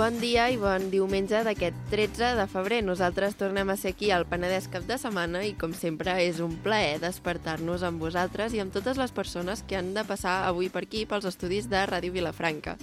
Bon dia i bon diumenge d'aquest 13 de febrer. Nosaltres tornem a ser aquí al Penedès cap de setmana i, com sempre, és un plaer despertar-nos amb vosaltres i amb totes les persones que han de passar avui per aquí pels estudis de Ràdio Vilafranca.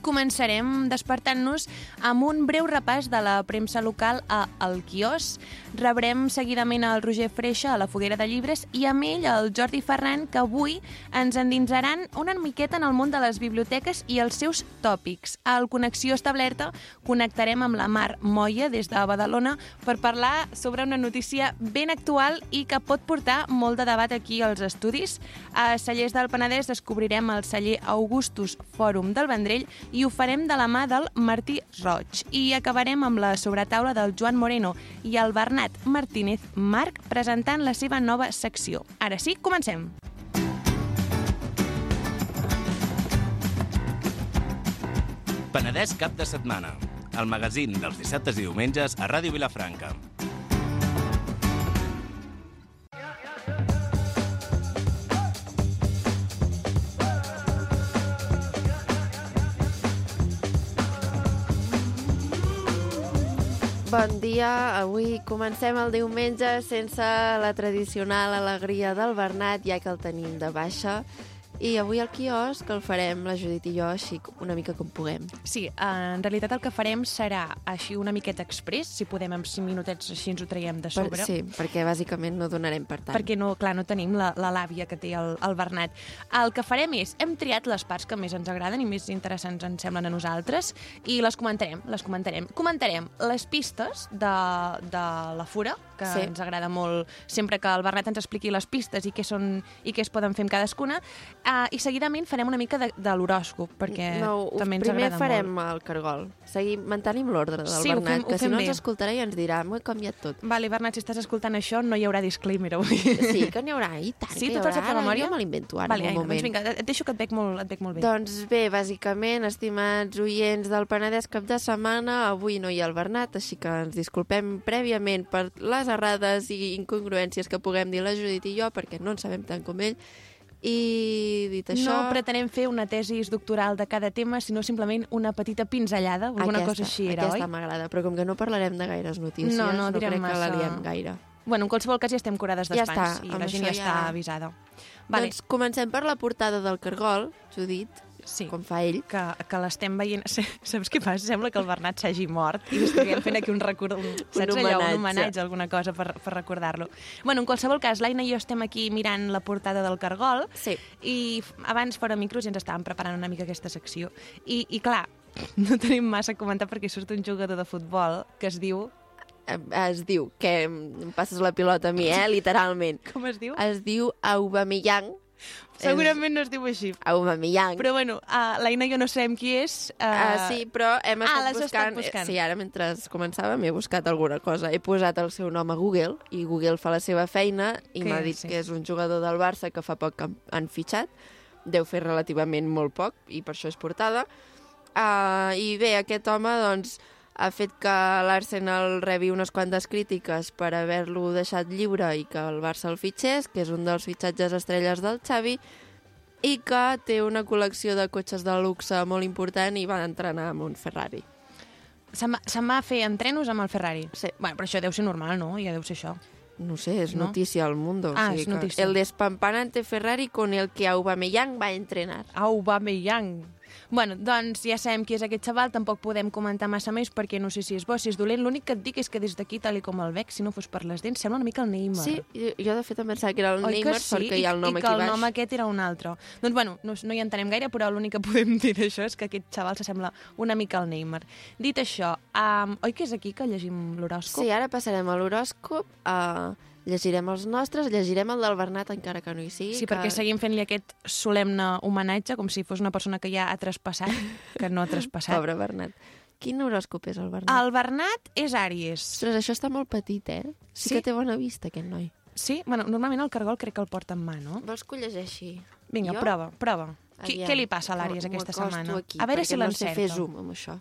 Començarem despertant-nos amb un breu repàs de la premsa local a El Quios. Rebrem seguidament el Roger Freixa a la Foguera de Llibres i amb ell el Jordi Ferran, que avui ens endinsaran una miqueta en el món de les biblioteques i els seus tòpics. Al Connexió Establerta connectarem amb la Mar Moya des de Badalona per parlar sobre una notícia ben actual i que pot portar molt de debat aquí als estudis. A Cellers del Penedès descobrirem el celler Augustus Fòrum del Vendrell i ho farem de la mà del Martí Roig. I acabarem amb la sobretaula del Joan Moreno i el Bernat Martínez Marc presentant la seva nova secció. Ara sí, comencem! Penedès cap de setmana, el magazín dels dissabtes i diumenges a Ràdio Vilafranca. Bon dia, avui comencem el diumenge sense la tradicional alegria del Bernat, ja que el tenim de baixa. I avui al quiosc el farem la Judit i jo així una mica com puguem. Sí, en realitat el que farem serà així una miqueta express, si podem en 5 minutets així ens ho traiem de sobre. Per, sí, perquè bàsicament no donarem per tant. Perquè no, clar, no tenim la, la làvia que té el, el Bernat. El que farem és, hem triat les parts que més ens agraden i més interessants ens semblen a nosaltres i les comentarem, les comentarem. Comentarem les pistes de, de la fura, que sí. ens agrada molt sempre que el Bernat ens expliqui les pistes i què, són, i què es poden fer amb cadascuna, uh, i seguidament farem una mica de, de l'horòscop, perquè no, també ens primer agrada farem molt. el cargol. Seguim, mantenim l'ordre del Sí, Bernat, fem- que si no bé. ens escoltarà i ens dirà m'ho he canviat tot. Vale, Bernat, si estàs escoltant això, no hi haurà disclaimer avui. Sí, que n'hi haurà, i tant Sí, que hi haurà. Ara memòria? Jo me l'invento ara, vale, en un moment. doncs vinga, et deixo que et veig molt, et veig molt bé. Doncs bé, bàsicament, estimats oients del Penedès cap de setmana, avui no hi ha el Bernat, així que ens disculpem prèviament per les errades i incongruències que puguem dir la Judit i jo, perquè no en sabem tant com ell. I dit això... No pretenem fer una tesi doctoral de cada tema, sinó simplement una petita pinzellada, alguna aquesta, cosa així era, aquesta oi? m'agrada, però com que no parlarem de gaires notícies, No, no, direm crec que massa. la liem gaire. Bueno, en qualsevol cas ja estem curades Ja d'espans està, i la gent ja ja- està avisada. Vale, Doncs comencem per la portada del Cargol, Judit, sí. com fa ell. que, que l'estem veient... Saps què passa? Sembla que el Bernat s'hagi mort i estiguem fent aquí un record... Un, saps allò, homenatge. un homenatge, alguna cosa per, per recordar-lo. Bueno, en qualsevol cas, l'Aina i jo estem aquí mirant la portada del Cargol Sí. i abans, fora micros, ja ens estàvem preparant una mica aquesta secció. I, i clar, no tenim massa a comentar perquè surt un jugador de futbol que es diu... Eh, Es diu, que em passes la pilota a mi, eh, literalment. Com es diu? Es diu Aubameyang. Segurament no es diu així. Aubameyang. Però bueno, uh, l'Aina i jo no sabem qui és. Uh, Uh, sí, però hem ah, estat estat buscant... buscant. Sí, ara mentre començàvem he buscat alguna cosa. He posat el seu nom a Google i Google fa la seva feina i m'ha dit sí. que és un jugador del Barça que fa poc que han fitxat. Deu fer relativament molt poc i per això és portada. Uh, I bé, aquest home doncs, ha fet que l'Arsenal rebi unes quantes crítiques per haver-lo deixat lliure i que el Barça el fitxés, que és un dels fitxatges estrelles del Xavi, i que té una col·lecció de cotxes de luxe molt important i va entrenar amb un Ferrari. Se'n va, fer entrenos amb el Ferrari. Sí. Bueno, però això deu ser normal, no? Ja deu ser això. No sé, és No? notícia al mundo. Ah, o sigui és notícia. El despampanante Ferrari con el que Aubameyang va entrenar. Aubameyang. Bueno, doncs ja sabem qui és aquest xaval, tampoc podem comentar massa més perquè no sé si és bo, si és dolent. L'únic que et dic és que des d'aquí, tal i com el veig, si no fos per les dents, sembla una mica el Neymar. Sí, jo, jo de fet em pensava que era el Oi Neymar que sí? perquè hi ha el nom I, aquí i que el baix. nom aquest era un altre. Doncs bueno, no, no hi entenem gaire, però l'únic que podem dir d'això és que aquest xaval s'assembla una mica al Neymar. Dit això, um, oi que és aquí que llegim l'horòscop? Sí, ara passarem a l'horòscop, uh, llegirem els nostres, llegirem el del Bernat encara que no hi sigui. Sí, que... perquè seguim fent-li aquest solemne homenatge, com si fos una persona que ja ha traspassat, que no ha traspassat. Pobre Bernat. Quin horòscop és el Bernat? El Bernat és Àries. Ostres, això està molt petit, eh? Sí, Sí? que té bona vista, aquest noi. Sí? Bueno, normalment el cargol crec que el porta en mà, no? Vols que ho llegeixi? Vinga, Jo? prova, prova. Qui, Aviam. què li passa a l'Àries aquesta setmana? Aquí, a veure si no sé l'encerto. fer zoom amb això.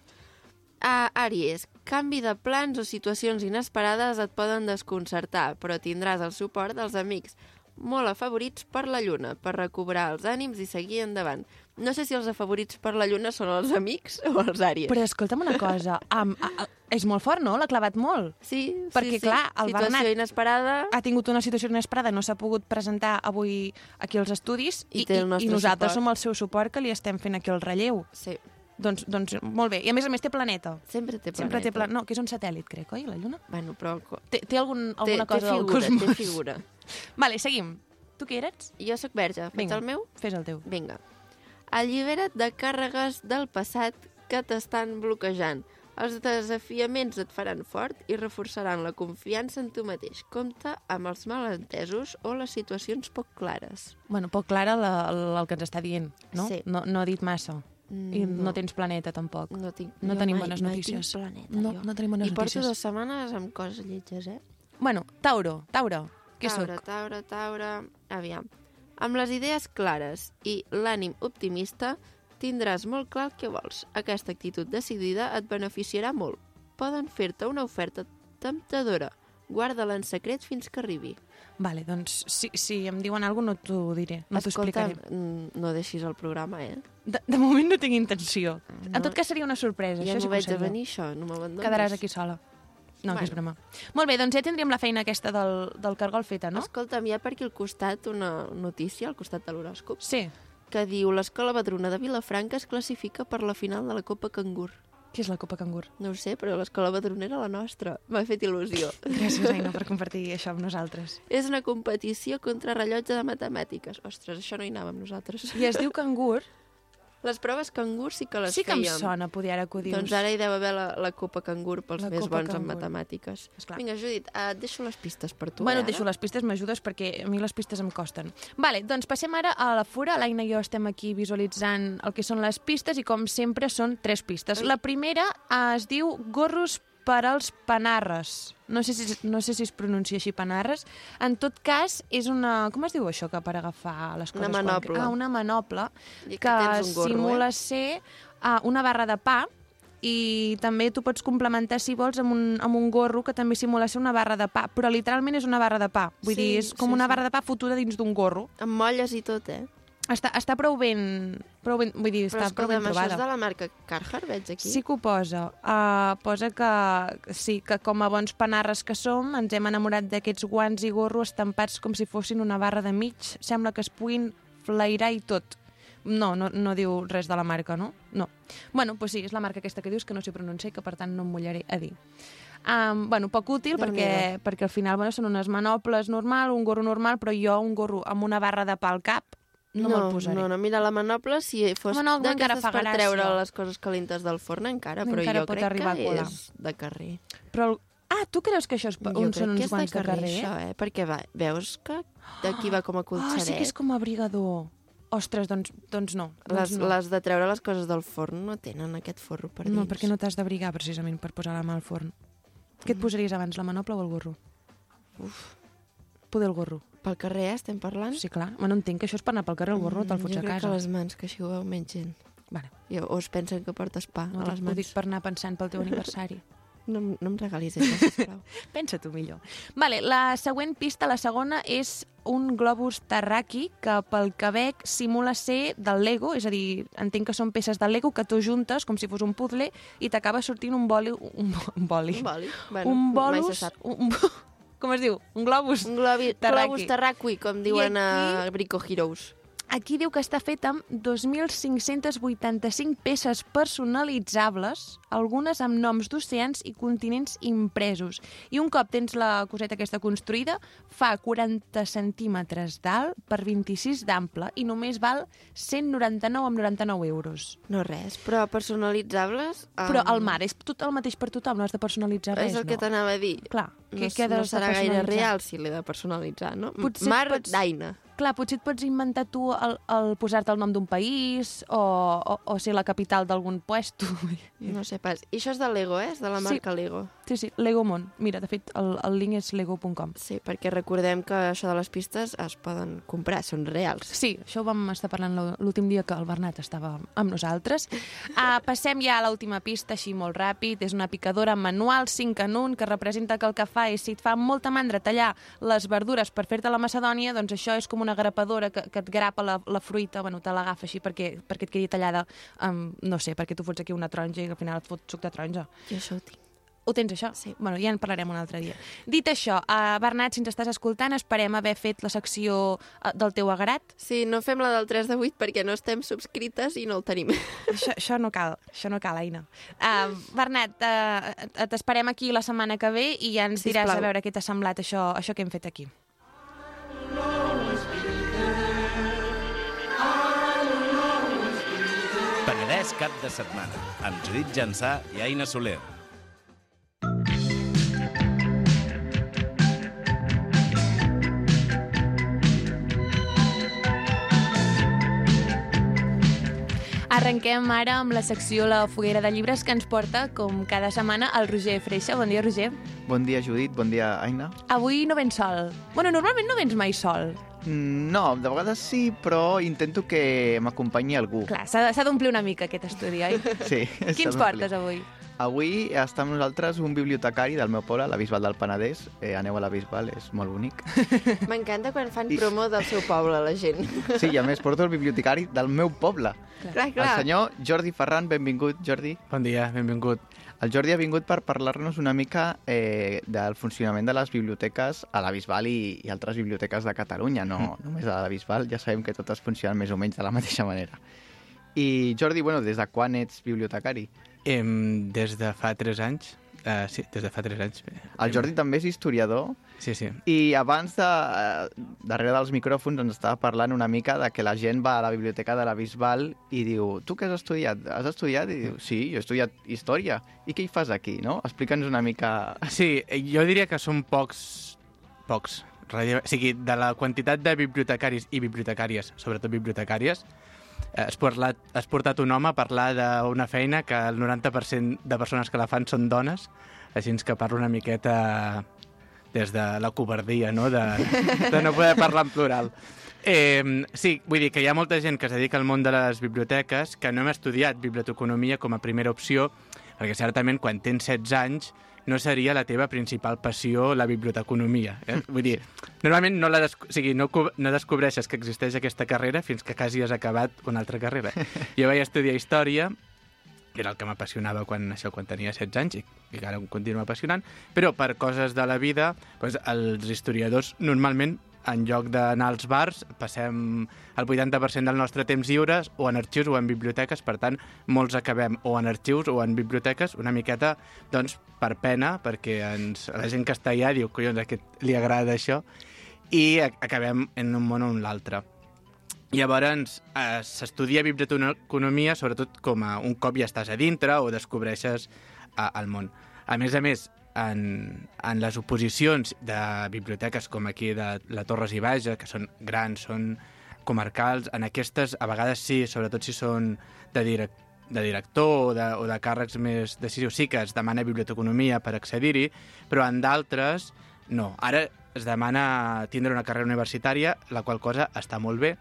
A Àries, canvi de plans o situacions inesperades et poden desconcertar, però tindràs el suport dels amics molt afavorits per la lluna, per recobrar els ànims i seguir endavant. No sé si els afavorits per la lluna són els amics o els àries. Però escolta'm una cosa, um, a, a, és molt fort, no? L'ha clavat molt. Sí, Perquè, sí, sí. clar, el Situació Bernat- inesperada... Ha tingut una situació inesperada, no s'ha pogut presentar avui aquí als estudis I i, i nosaltres suport. som el seu suport que li estem fent aquí el relleu. Sí, Doncs, doncs molt bé. I a més a més té planeta. sempre té planeta. Sempre té planeta. No, que és un satèl·lit, crec, oi, la Lluna? Bueno, però Té, té algun, té, alguna té cosa del figura, cosmos. té figura. Vale, seguim. Tu qui eres? Jo sóc verge, faig Vinga. el meu? Fes el teu. Vinga. Allibera't de càrregues del passat que t'estan bloquejant. Els desafiaments et faran fort i reforçaran la confiança en tu mateix. Compte amb els malentesos o les situacions poc clares. Bueno, poc clara la, la, el que ens està dient, no? Sí. No, no ha dit massa. I Mm, no, tens planeta, tampoc. No, tinc, No tenim mai, bones mai notícies. tinc planeta, No, jo. no tenim bones I porto notícies. dues setmanes amb coses lletges, eh? Bueno, Tauro, Tauro, què taure, sóc? Taure, Taure... Aviam. Amb les idees clares i l'ànim optimista, tindràs molt clar que vols. Aquesta actitud decidida et beneficiarà molt. Poden fer-te una oferta temptadora. Guarda-la en secret fins que arribi. Vale, doncs si, si em diuen alguna cosa no t'ho diré, no t'ho explicaré. mm, no deixis el programa, eh? De, de moment no tinc intenció. No. En tot cas seria una sorpresa. ja això sí no ho veig sé a venir, això. No m'abandonis. Quedaràs aquí sola. No, que és broma. Molt bé, doncs ja tindríem la feina aquesta del, del cargol feta, no? Escolta'm, hi ha per aquí al costat una notícia, al costat de l'horòscop, Sí. que diu l'Escola Badruna de Vilafranca es classifica per la final de la Copa Cangur. Què és la Copa Cangur? No ho sé, però l'escola Badruna era la nostra. M'ha fet il·lusió. Gràcies, Aina, per compartir això amb nosaltres. És una competició contra rellotge de matemàtiques. Ostres, això no hi anàvem nosaltres. I es diu cangur? Les proves cangur sí que les sí que em fèiem. sona, poder ara que ho dius. Doncs ara hi deu haver la, la Copa Cangur pels La més Copa bons en Cangur. matemàtiques. Esclar. Vinga, Judit, et deixo les pistes per tu. Bueno, et deixo les pistes, m'ajudes perquè a mi les pistes em costen. Vale, doncs passem ara a la fura. L'Aina i jo estem aquí visualitzant el que són les pistes i com sempre són tres pistes. La primera eh, es diu gorros per als panarres. No sé, si, no sé si es pronuncia així panarres. En tot cas, és una... Com es diu això que per agafar les Una coses? quan- manopla. Ah, una manopla I que un gorro, simula eh? ser uh, una barra de pa i també tu pots complementar, si vols, amb un, amb un gorro que també simula ser una barra de pa, però literalment és una barra de pa. Vull Sí, dir, és com sí, una sí. barra de pa fotuda dins d'un gorro. Amb molles i tot, eh? Està, està prou ben... Prou ben vull dir, està prou ben escolta'm, això és de la marca Carhartt, veig aquí. Sí que ho posa. Uh, posa que, sí, que com a bons panarres que som, ens hem enamorat d'aquests guants i gorro estampats com si fossin una barra de mig. Sembla que es puguin flairar i tot. No, no, no diu res de la marca, no? No. Bueno, doncs sí, és la marca aquesta que dius que no s'hi pronuncia i que per tant no em mullaré a dir. Um, bueno, poc útil perquè, perquè al final bueno, són unes manoples normal, un gorro normal, però jo un gorro amb una barra de pa al cap no, no me'l posaré. No, no, mira, la manopla, si fos no, d'aquestes per gràcia. treure les coses calentes del forn, encara, però Encara jo pot crec que és de carrer. Però el... Ah, tu creus que això és... Jo un, són que uns és de guants de carrer, carrer? això, eh? Perquè va, veus que d'aquí va com a Ah, colxaret. sí que és com a abrigador. Ostres, doncs, doncs no. Doncs les, no. les de treure les coses del forn no tenen aquest forro per dins. No, perquè no t'has d'abrigar precisament per posar la mà al forn. Què Mm. et posaries abans, la manopla o el gorro? Uf. Poder el gorro. Pel carrer, eh, estem parlant? Sí, clar. Ma, no entenc que això és per anar pel carrer, el gorro te'l fots Mm, jo a crec casa. que les mans, que així ho veu menys gent. Vale. Jo, o es pensen que portes pa No, a les ho mans. dic per anar pensant pel teu aniversari. No, no em regalis això, sisplau. Pensa tu millor. Vale, la següent pista, la segona, és un globus terraqui que pel que veig simula ser del Lego, és a dir, entenc que són peces del Lego que tu juntes com si fos un puzzle i t'acaba sortint un boli... Un, un boli. Un boli. Bueno, un bolus... Un, com es diu? Un globus. Un globi, Terraqui. globus terraqui, com diuen aquí- a Brico Heroes. Aquí diu que està fet amb 2.585 peces personalitzables, algunes amb noms d'oceans i continents impresos. I un cop tens la coseta aquesta construïda, fa 40 centímetres d'alt per 26 d'ample i només val 199 amb 99 euros. No res, però personalitzables... Però em, el mar és tot el mateix per tothom, no has de personalitzar res, És el que no? t'anava a dir. Clar, No, què no de serà gaire real si l'he de personalitzar, no? Potser Mar pots- d'Aina. Clar, potser et pots inventar tu el, el posar-te el nom d'un país o, o, o ser la capital d'algun puesto. No sé pas. I això és de Lego, eh? És de la Sí. marca Lego. Sí, sí, Legomon. Mira, de fet, el, el link és lego.com. Sí, perquè recordem que això de les pistes es poden comprar, són reals. Sí, això ho vam estar parlant l'ú- l'últim dia que el Bernat estava amb nosaltres. Uh, passem ja a l'última pista, així molt ràpid. És una picadora manual 5 en 1 que representa que el que fa és, si et fa molta mandra tallar les verdures per fer-te la macedònia, doncs això és com una una grapadora que, que et grapa la, la fruita, bueno, te l'agafa així perquè, perquè et quedi tallada, um, no sé, perquè tu fots aquí una taronja i al final et fot suc de taronja. Jo això ho tinc. Ho tens, això? Sí. Bueno, ja en parlarem un altre dia. Dit això, uh, Bernat, si ens estàs escoltant, esperem haver fet la secció uh, del teu agrat. Sí, no fem la del 3 de 8 perquè no estem subscrites i no el tenim. això, això no cal, això no cal, Aina. Uh, Bernat, uh, t'esperem aquí la setmana que ve i ja ens diràs Sisplau. a veure què t'ha semblat això, això que hem fet aquí. Cap de setmana, amb Judit Jansà i Aina Soler. Arrenquem ara amb la secció La foguera de llibres que ens porta, com cada setmana, el Roger Freixa. Bon dia, Roger. Bon dia, Judit. Bon dia, Aina. Avui no vens sol. Bueno, normalment no vens mai sol. Mm, No, de vegades sí, però intento que m'acompanyi algú. Clar, s'ha d'omplir una mica aquest estudi, oi? Sí. Qui ens portes avui? Avui està amb nosaltres un bibliotecari del meu poble, la Bisbal del Penedès. Eh, aneu a la Bisbal, és molt bonic. M'encanta quan fan I- promo del seu poble, la gent. Sí, i a més porto el bibliotecari del meu poble. clar, El clar. senyor Jordi Ferran, benvingut, Jordi. Bon dia, benvingut. El Jordi ha vingut per parlar-nos una mica eh, del funcionament de les biblioteques a la Bisbal i, i altres biblioteques de Catalunya, no només a la Bisbal, ja sabem que totes funcionen més o menys de la mateixa manera. I Jordi, bueno, des de quan ets bibliotecari? Em, des de fa 3 anys, uh, sí, des de fa 3 anys. El Jordi també és historiador Sí, sí. i abans de, eh, darrere dels micròfons ens estava parlant una mica de que la gent va a la biblioteca de la Bisbal i diu, tu què has estudiat? Has estudiat? I diu, sí, jo he estudiat història. I què hi fas aquí, no? Explica'ns una mica... Sí, jo diria que són pocs, pocs. O sigui, de la quantitat de bibliotecaris i bibliotecàries, sobretot bibliotecàries, has portat, has portat un home a parlar d'una feina que el 90% de persones que la fan són dones, així que parlo una miqueta des de la covardia, no?, de, de no poder parlar en plural. Eh, sí, vull dir que hi ha molta gent que es dedica al món de les biblioteques que no hem estudiat biblioteconomia com a primera opció, perquè certament quan tens 16 anys no seria la teva principal passió la biblioteconomia. Eh? Vull dir, normalment no, la desco o sigui, no, no descobreixes que existeix aquesta carrera fins que quasi has acabat una altra carrera. Jo vaig estudiar història, que era el que m'apassionava quan, això, quan tenia 16 anys i, i ara em continua apassionant, però per coses de la vida, doncs, els historiadors normalment en lloc d'anar als bars, passem el 80% del nostre temps lliures o en arxius o en biblioteques, per tant, molts acabem o en arxius o en biblioteques, una miqueta, doncs, per pena, perquè ens, la gent que està allà diu, collons, a aquest li agrada això, i acabem en un món o en l'altre. Llavors, eh, s'estudia biblioteconomia sobretot com a un cop ja estàs a dintre o descobreixes eh, el món. A més a més, en, en les oposicions de biblioteques com aquí de la Torres i Baja, que són grans, són comarcals, en aquestes a vegades sí, sobretot si són de, direc de director o de, o de càrrecs més decisius, sí que es demana biblioteconomia per accedir-hi, però en d'altres no. Ara es demana tindre una carrera universitària, la qual cosa està molt bé,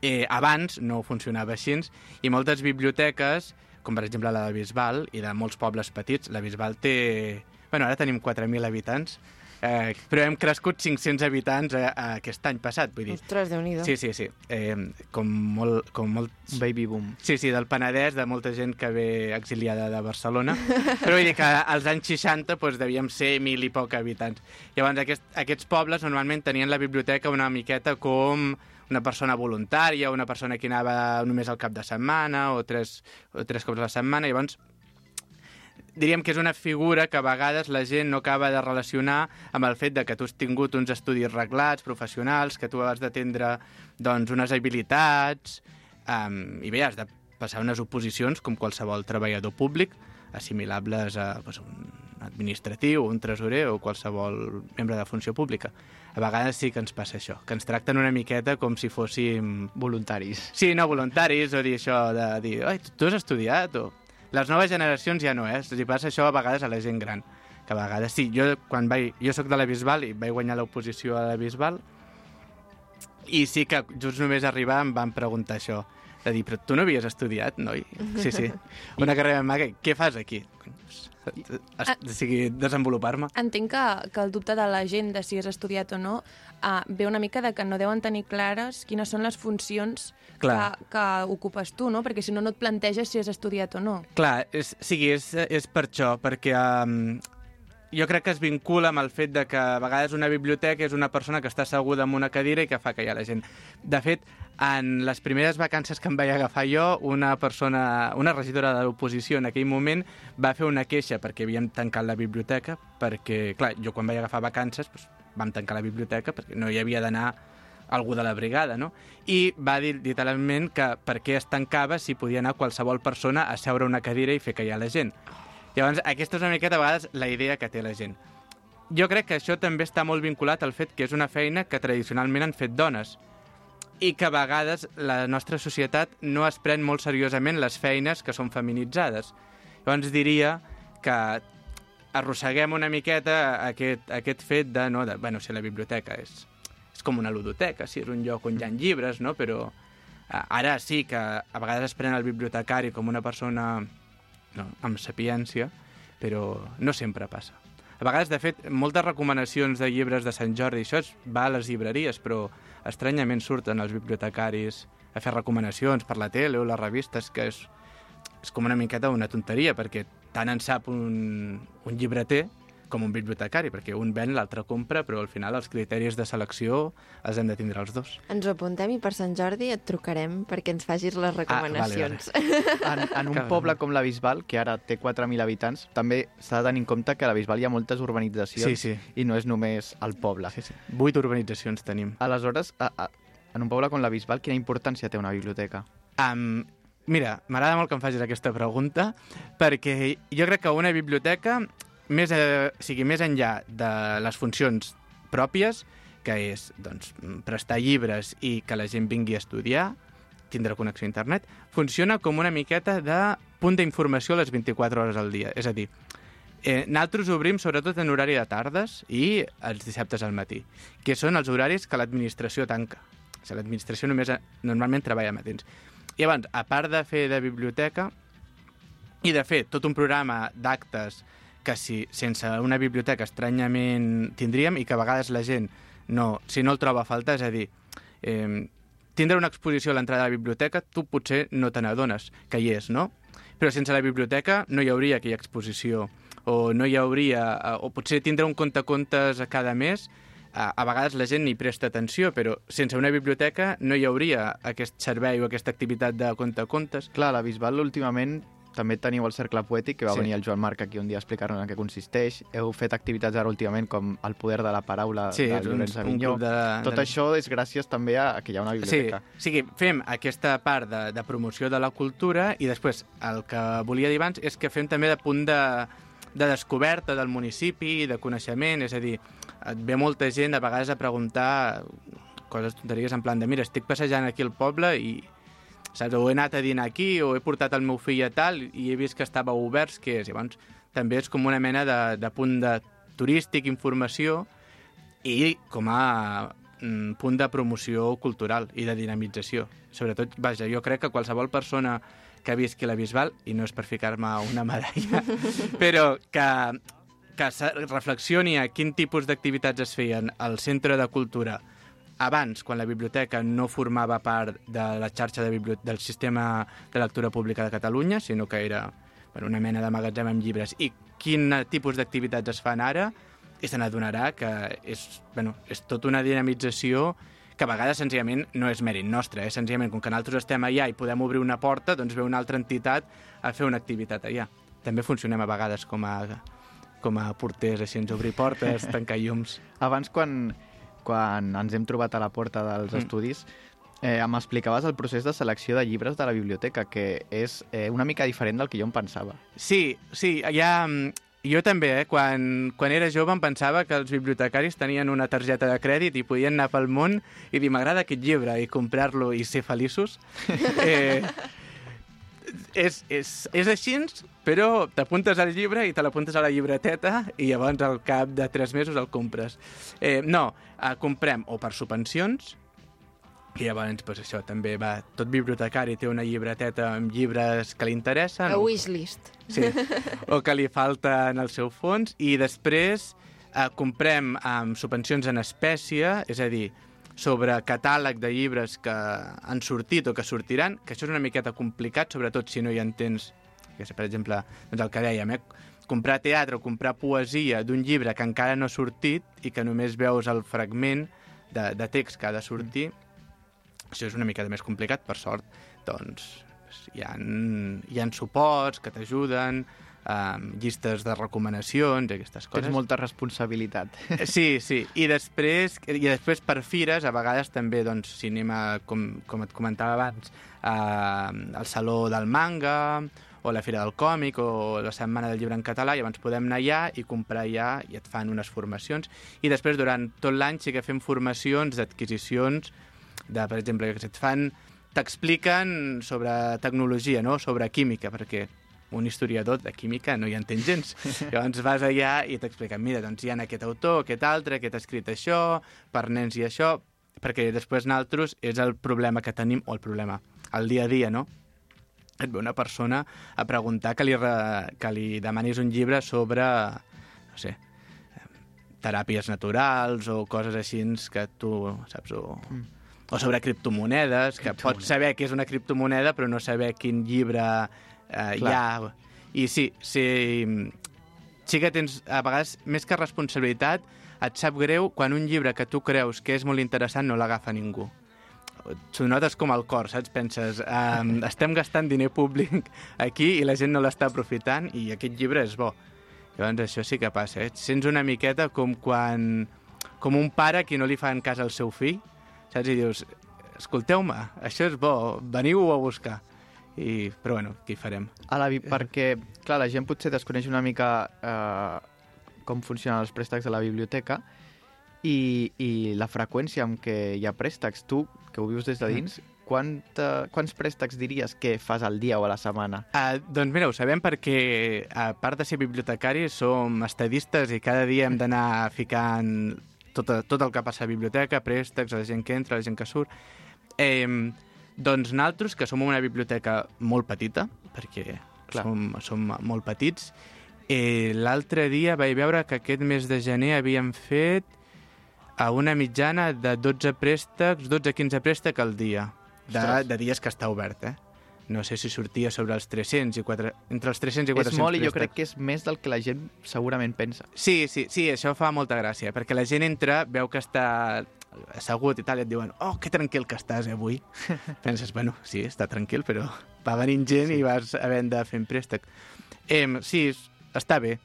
eh, abans no funcionava així i moltes biblioteques, com per exemple la de Bisbal i de molts pobles petits, la Bisbal té... Bueno, ara tenim 4.000 habitants, eh, però hem crescut 500 habitants eh, aquest any passat, vull dir. Ostres, déu nhi Sí, sí, sí. Eh, com molt, com molt Un baby boom. Sí, sí, del Penedès, de molta gent que ve exiliada de Barcelona. Però vull dir que als anys 60 doncs, devíem ser mil i poc habitants. Llavors, aquest, aquests pobles normalment tenien la biblioteca una miqueta com una persona voluntària, una persona que anava només al cap de setmana o tres, o tres cops a la setmana. Llavors, diríem que és una figura que a vegades la gent no acaba de relacionar amb el fet de que tu has tingut uns estudis reglats, professionals, que tu has d'atendre doncs, unes habilitats, um, i bé, has de passar unes oposicions com qualsevol treballador públic, assimilables a doncs, un administratiu, un tresorer o qualsevol membre de funció pública. A vegades sí que ens passa això, que ens tracten una miqueta com si fóssim Voluntaris. Sí, no, voluntaris, o dir això de dir, ai, tu has estudiat, o... Les noves generacions ja no, eh? Hi passa això a vegades a la gent gran. Que a vegades, sí, jo, quan vaig, jo sóc de la Bisbal i vaig guanyar l'oposició a la Bisbal, i sí que just només arribar em van preguntar això. De dir, però tu no havies estudiat, noi? Sí, sí. Una carrera en mà, què, fas aquí? Ah. o sigui, desenvolupar-me. Entenc que, que el dubte de la gent de si has estudiat o no uh, ve una mica de que no deuen tenir clares quines són les funcions que, Clar. que ocupes tu, no? Perquè si no, no et planteges si has estudiat o no. Clar, és, sigui, és, és per això, perquè um, jo crec que es vincula amb el fet de que a vegades una biblioteca és una persona que està asseguda en una cadira i que fa callar la gent. De fet, en les primeres vacances que em vaig agafar jo, una persona, una regidora de l'oposició en aquell moment va fer una queixa perquè havíem tancat la biblioteca, perquè, clar, jo quan vaig agafar vacances doncs, vam tancar la biblioteca perquè no hi havia d'anar algú de la brigada, no? I va dir literalment que per què es tancava si podia anar qualsevol persona a seure una cadira i fer callar la gent. Llavors, aquesta és una miqueta a vegades la idea que té la gent. Jo crec que això també està molt vinculat al fet que és una feina que tradicionalment han fet dones i que a vegades la nostra societat no es pren molt seriosament les feines que són feminitzades. Llavors diria que arrosseguem una miqueta aquest, aquest fet de, no, de, bueno, si la biblioteca és, és com una ludoteca, si és un lloc on hi ha llibres, no? però eh, ara sí que a vegades es pren el bibliotecari com una persona no, amb sapiència, però no sempre passa. A vegades, de fet, moltes recomanacions de llibres de Sant Jordi, això es va a les llibreries, però estranyament surten els bibliotecaris a fer recomanacions per la tele o les revistes, que és, és com una miqueta una tonteria, perquè tant en sap un, un llibreter com un bibliotecari, perquè un ven, l'altre compra, però al final els criteris de selecció els hem de tindre els dos. Ens ho apuntem i per Sant Jordi et trucarem perquè ens facis les recomanacions. En, en un Que- poble com la Bisbal, que ara té 4.000 habitants, també s'ha de tenir en compte que a la Bisbal hi ha moltes urbanitzacions Sí, sí. i no és només el poble. Sí, sí. Vuit urbanitzacions tenim. Aleshores, a, a, en un poble com la Bisbal, quina importància té una biblioteca? Um, mira, m'agrada molt que em facis aquesta pregunta, perquè jo crec que una biblioteca, més, eh, sigui, més enllà de les funcions pròpies, que és doncs, prestar llibres i que la gent vingui a estudiar, tindre connexió a internet, funciona com una miqueta de punt d'informació a les 24 hores al dia. És a dir, eh, nosaltres obrim sobretot en horari de tardes i els dissabtes al matí, que són els horaris que l'administració tanca. O sigui, l'administració només eh, normalment treballa matins. I llavors, a part de fer de biblioteca i de fer tot un programa d'actes que si, sense una biblioteca estranyament tindríem i que a vegades la gent no, si no el troba a faltar, és a dir, eh, tindre una exposició a l'entrada de la biblioteca, tu potser no te n'adones que hi és, no? Però sense la biblioteca no hi hauria aquella exposició o no hi hauria, eh, o potser tindre un compte-contes a cada mes, a, a vegades la gent hi presta atenció, però sense una biblioteca no hi hauria aquest servei o aquesta activitat de compte-contes. Clar, a la Bisbal últimament també teniu el Cercle Poètic, que va Sí. venir el Joan Marc aquí un dia a explicar-nos en què consisteix. Heu fet activitats ara últimament com El poder de la paraula Sí, de Llorenç Avinyó. de... Tot de... això és gràcies també a que hi ha una Sí, biblioteca. o sigui, fem aquesta part de, de promoció de la cultura i després el que volia dir abans és que fem també de punt de, de descoberta del municipi, de coneixement, és a dir, et ve molta gent a vegades a preguntar coses tonteries en plan de mira, estic passejant aquí al poble i saps, o he anat a dinar aquí o he portat el meu fill a tal i he vist que estava oberts, que és? Llavors, també és com una mena de, de punt de turístic, informació i com a mm, punt de promoció cultural i de dinamització. Sobretot, vaja, jo crec que qualsevol persona que visqui la Bisbal, i no és per ficar-me una medalla, però que, que reflexioni a quin tipus d'activitats es feien al centre de cultura abans, quan la biblioteca no formava part de la xarxa de del sistema de lectura pública de Catalunya, sinó que era bueno, una mena de magatzem amb llibres, i quin tipus d'activitats es fan ara, i se n'adonarà que és, bueno, és tota una dinamització que a vegades senzillament no és mèrit nostre, eh? senzillament com que nosaltres estem allà i podem obrir una porta, doncs ve una altra entitat a fer una activitat allà. També funcionem a vegades com a, com a porters, així, ens obrir portes, tancar llums. Abans, quan, quan ens hem trobat a la porta dels Mm. estudis, eh, m'explicaves el procés de selecció de llibres de la biblioteca, que és eh, una mica diferent del que jo em pensava. Sí, sí, ja... mm, Jo també, eh? Quan, quan era jove em pensava que els bibliotecaris tenien una targeta de crèdit i podien anar pel món i dir m'agrada aquest llibre i comprar-lo i ser feliços. Eh, és, és, és així, però t'apuntes al llibre i te l'apuntes a la llibreteta i llavors al cap de tres mesos el compres. Eh, no, eh, comprem o per subvencions que llavors, pues, això també va... Tot bibliotecari té una llibreteta amb llibres que li interessen. A o- wishlist. Sí, o que li falta en el seu fons, i després eh, comprem amb subvencions en espècie, és a dir, sobre catàleg de llibres que han sortit o que sortiran, que això és una miqueta complicat, sobretot si no hi entens, que per exemple, doncs el que dèiem, eh? comprar teatre o comprar poesia d'un llibre que encara no ha sortit i que només veus el fragment de, de text que ha de sortir, això és una mica més complicat, per sort, doncs hi ha, hi ha suports que t'ajuden, um, llistes de recomanacions i aquestes coses. Tens molta responsabilitat. Eh, Sí, sí. I després, i després per fires, a vegades també, doncs, si anem a, com, com et comentava abans, a, al Saló del Manga, o la Fira del Còmic, o la Setmana del Llibre en Català, i abans podem anar allà i comprar allà, i et fan unes formacions. I després, durant tot l'any, sí que fem formacions d'adquisicions, de, per exemple, que et fan t'expliquen sobre tecnologia, no? sobre química, perquè un historiador de química no hi entén gens. Llavors vas allà i t'expliquen, mira, doncs hi ha aquest autor, aquest altre, aquest ha escrit això, per nens i això, perquè després nosaltres és el problema que tenim, o el problema, el dia a dia, no? Et ve una persona a preguntar que li, re, que li demanis un llibre sobre, no sé, teràpies naturals o coses així que tu saps o, mm. o sobre criptomonedes, que pots saber que és una criptomoneda però no saber quin llibre eh, ha. I sí, sí, sí que tens, a vegades, més que responsabilitat, et sap greu quan un llibre que tu creus que és molt interessant no l'agafa ningú. T'ho notes com al cor, saps? Penses, um, estem gastant diner públic aquí i la gent no l'està aprofitant i aquest llibre és bo. Llavors això sí que passa, eh? Sents una miqueta com quan... com un pare que no li fan cas al seu fill, saps? I dius, escolteu-me, això és bo, veniu a buscar. I, però bueno, què hi farem? A la, bi- perquè, clar, la gent potser desconeix una mica eh, com funcionen els préstecs de la biblioteca i, i la freqüència amb què hi ha préstecs. Tu, que ho vius des de dins, quanta, quants préstecs diries que fas al dia o a la setmana? Uh, doncs mira, ho sabem perquè, a part de ser bibliotecaris, som estadistes i cada dia hem d'anar ficant tot, tot el que passa a la biblioteca, préstecs, a la gent que entra, a la gent que surt. Eh, doncs nosaltres, que som una biblioteca molt petita, perquè Clar. som, som molt petits, eh, l'altre dia vaig veure que aquest mes de gener havíem fet a una mitjana de 12 préstecs, 12-15 préstecs al dia, de, Ostres. de dies que està obert, eh? No sé si sortia sobre els 300 i 4, entre els 300 i 400 És molt i jo crec que és més del que la gent segurament pensa. Sí, sí, sí, això fa molta gràcia, perquè la gent entra, veu que està assegut i tal, i et diuen, oh, que tranquil que estàs eh, avui. Penses, bueno, sí, està tranquil, però va venint gent sí. i vas havent de fer préstec. Eh, sí, es- està bé,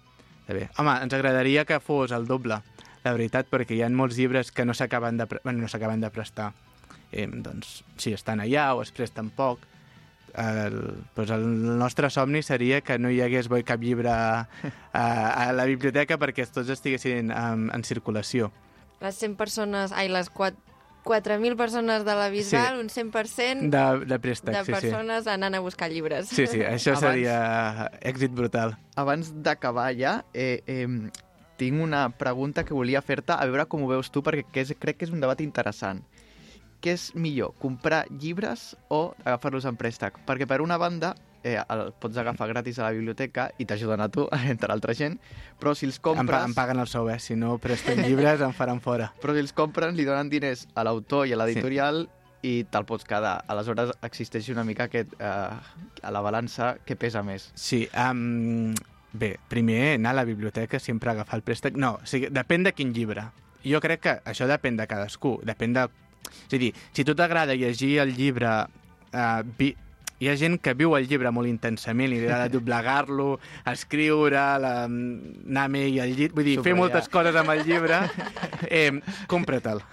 està bé. Home, ens agradaria que fos el doble, la veritat, perquè hi ha molts llibres que no s'acaben de, pre- bueno, no s'acaben de prestar. Eh, doncs, sí, estan allà o es presten poc. El, doncs el nostre somni seria que no hi hagués cap llibre a, a la biblioteca perquè tots estiguessin en, en circulació. Les 100 persones, ai, les 4 4.000 persones de la Bisbal, Sí. un 100% De, de préstec, de sí, sí. persones anant a buscar llibres. Sí, sí, això Abans- seria èxit brutal. Abans d'acabar ja, eh, eh, tinc una pregunta que volia fer-te, a veure com ho veus tu, perquè que és, crec que és un debat interessant. Què és millor, comprar llibres o agafar-los en préstec? Perquè per una banda eh, el pots agafar gratis a la biblioteca i t'ajuden a tu, entre altra gent, però si els Em, compres... em paguen el sou, eh? Si no presten llibres em faran fora. Però si els compren, li donen diners a l'autor i a l'editorial sí. i te'l pots quedar. Aleshores existeix una mica aquest, eh, a la balança que pesa més. Sí, um, bé, primer anar a la biblioteca, sempre agafar el préstec. No, o sigui, depèn de quin llibre. Jo crec que això depèn de cadascú, depèn de... És a dir, si tu t'agrada llegir el llibre... Vi... Hi ha gent que viu el llibre molt intensament, li agrada doblegar-lo, escriure, la, anar amb ell al llit... Vull dir, fer Subratllar. moltes coses amb el llibre. Eh, Compra-te'l.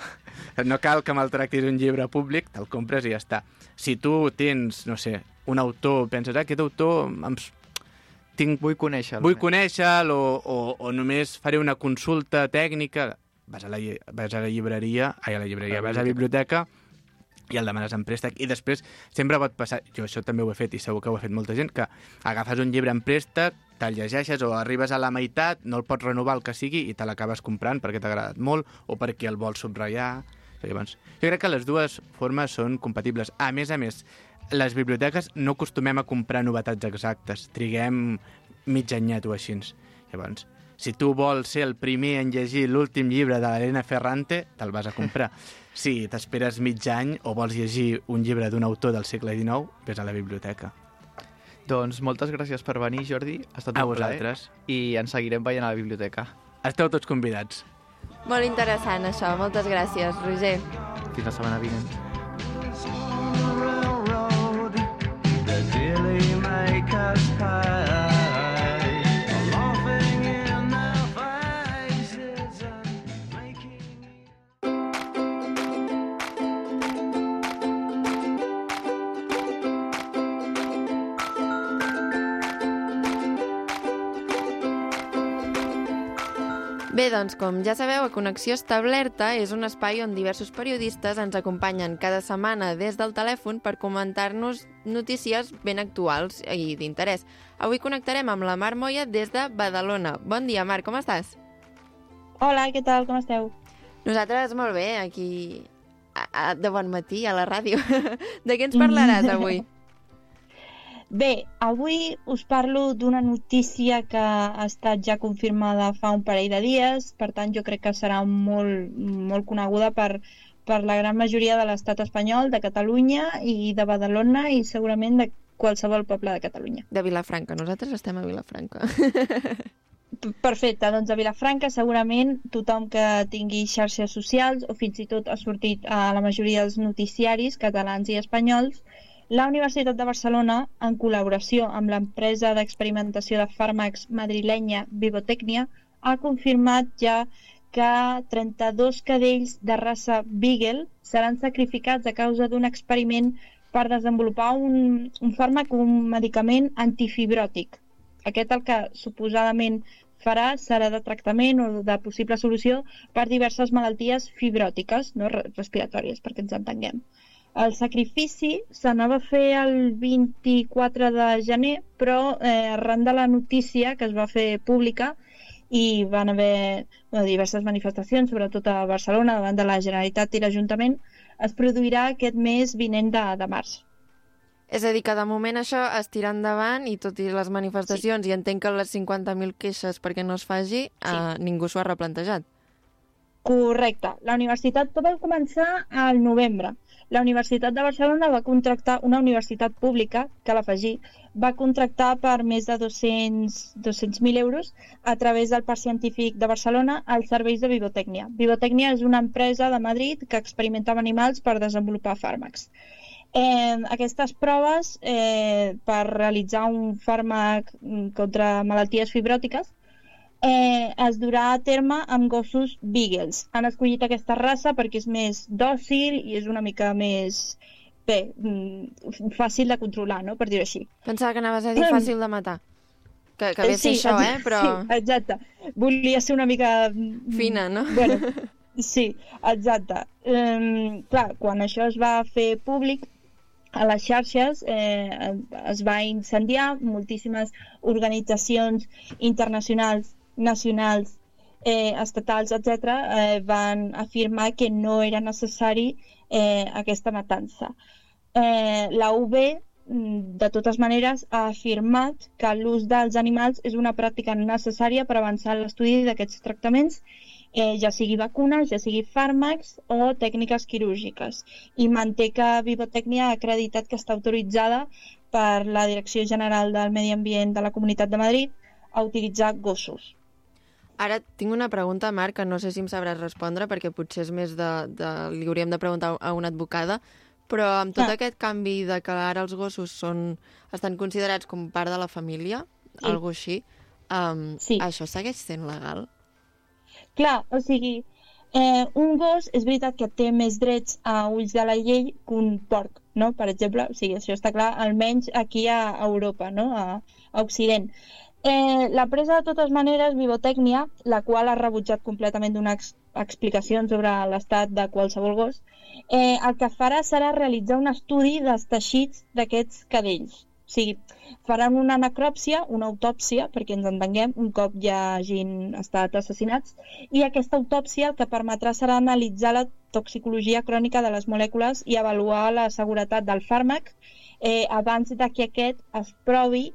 No cal que maltractis un llibre públic, te'l compres i ja està. Si tu tens, no sé, un autor, penses, ah, aquest autor em, tinc Vull conèixer-lo. vull conèixer-lo o, o, o només faré una consulta tècnica, vas a la, vas a la llibreria, ai, a la llibreria, la vas a la biblioteca i el demanes en préstec. I després sempre pot passar, jo això també ho he fet i segur que ho ha fet molta gent, que agafes un llibre en préstec, te'l llegeixes o arribes a la meitat, no el pots renovar el que sigui i te l'acabes comprant perquè t'ha agradat molt o perquè el vols subratllar. Llavors, jo crec que les dues formes són compatibles. A més a més, les biblioteques no acostumem a comprar novetats exactes. Triguem mig anyet o així. Llavors, si tu vols ser el primer en llegir l'últim llibre de l'Helena Ferrante, te'l vas a comprar. Si t'esperes mig any o vols llegir un llibre d'un autor del segle XIX, vés a la biblioteca. Doncs moltes gràcies per venir, Jordi. Ha estat A un plaer. vosaltres. I ens seguirem veient a la biblioteca. Esteu tots convidats. Molt interessant, això. Moltes gràcies, Roger. Fins la setmana vinent. that daily make us pay. Bé, doncs, com ja sabeu, a Connexió Establerta és un espai on diversos periodistes ens acompanyen cada setmana des del telèfon per comentar-nos notícies ben actuals i d'interès. Avui connectarem amb la Mar Moya des de Badalona. Bon dia, Mar, com estàs? Hola, què tal? Com esteu? Nosaltres molt bé, aquí a, a, de bon matí a la ràdio. de què ens parlaràs avui? Bé, avui us parlo d'una notícia que ha estat ja confirmada fa un parell de dies, per tant jo crec que serà molt, molt coneguda per, per la gran majoria de l'estat espanyol, de Catalunya i de Badalona i segurament de qualsevol poble de Catalunya. De Vilafranca. Nosaltres estem a Vilafranca. Perfecte, doncs a Vilafranca segurament tothom que tingui xarxes socials o fins i tot ha sortit a la majoria dels noticiaris catalans i espanyols, la Universitat de Barcelona, en col·laboració amb l'empresa d'experimentació de fàrmacs madrilenya Vivotecnia, ha confirmat ja que 32 cadells de raça Beagle seran sacrificats a causa d'un experiment per desenvolupar un, un fàrmac, un medicament antifibròtic. Aquest el que suposadament farà serà de tractament o de possible solució per diverses malalties fibròtiques, no re- respiratòries, perquè ens entenguem. El sacrifici s'anava a fer el 24 de gener, però eh, arran de la notícia que es va fer pública i van haver bueno, diverses manifestacions, sobretot a Barcelona, davant de la Generalitat i l'Ajuntament, es produirà aquest mes vinent de, de març. És a dir, que de moment això es tira endavant i tot i les manifestacions, sí. i entenc que les 50.000 queixes perquè no es faci, sí. eh, ningú s'ho ha replantejat. Correcte. La universitat tot va començar al novembre. La Universitat de Barcelona va contractar una universitat pública, que l'afegir, va contractar per més de 200 200.000 euros a través del Parc Científic de Barcelona als serveis de Vivotècnia. Vivotècnia és una empresa de Madrid que experimenta amb animals per desenvolupar fàrmacs. Eh, aquestes proves eh, per realitzar un fàrmac mm, contra malalties fibròtiques eh, es durà a terme amb gossos beagles. Han escollit aquesta raça perquè és més dòcil i és una mica més bé, mm, fàcil de controlar, no? per dir-ho així. Pensava que anaves a dir fàcil de matar. Que, que ve Sí, això, eh? Però Sí, exacte. Volia ser una mica... mm, fina, no? Bueno, sí, exacte. Um, clar, quan això es va fer públic, a les xarxes eh, es va incendiar, moltíssimes organitzacions internacionals, nacionals, eh, estatals, etc., eh, van afirmar que no era necessari eh, aquesta matança. Eh, la UB, mm, de totes maneres, ha afirmat que l'ús dels animals és una pràctica necessària per avançar l'estudi d'aquests tractaments eh, ja sigui vacunes, ja sigui fàrmacs o tècniques quirúrgiques. I manté que Vivotècnia ha acreditat que està autoritzada per la Direcció General del Medi Ambient de la Comunitat de Madrid a utilitzar gossos. Ara tinc una pregunta, Marc, que no sé si em sabràs respondre, perquè potser és més de... de li hauríem de preguntar a una advocada, però amb tot Ah. aquest canvi de que ara els gossos són, estan considerats com part de la família, Sí. algo així, um, Sí. això segueix sent legal? Clar, o sigui, eh, un gos és veritat que té més drets a ulls de la llei que un porc, no? Per exemple, o sigui, això està clar, almenys aquí a Europa, no? A, a Occident. Eh, la presa, de totes maneres, Vivotècnia, la qual ha rebutjat completament donar ex explicacions sobre l'estat de qualsevol gos, eh, el que farà serà realitzar un estudi dels teixits d'aquests cadells. O sigui, faran una necròpsia, una autòpsia, perquè ens entenguem, un cop ja hagin estat assassinats, i aquesta autòpsia el que permetrà serà analitzar la toxicologia crònica de les molècules i avaluar la seguretat del fàrmac eh, abans de que aquest es provi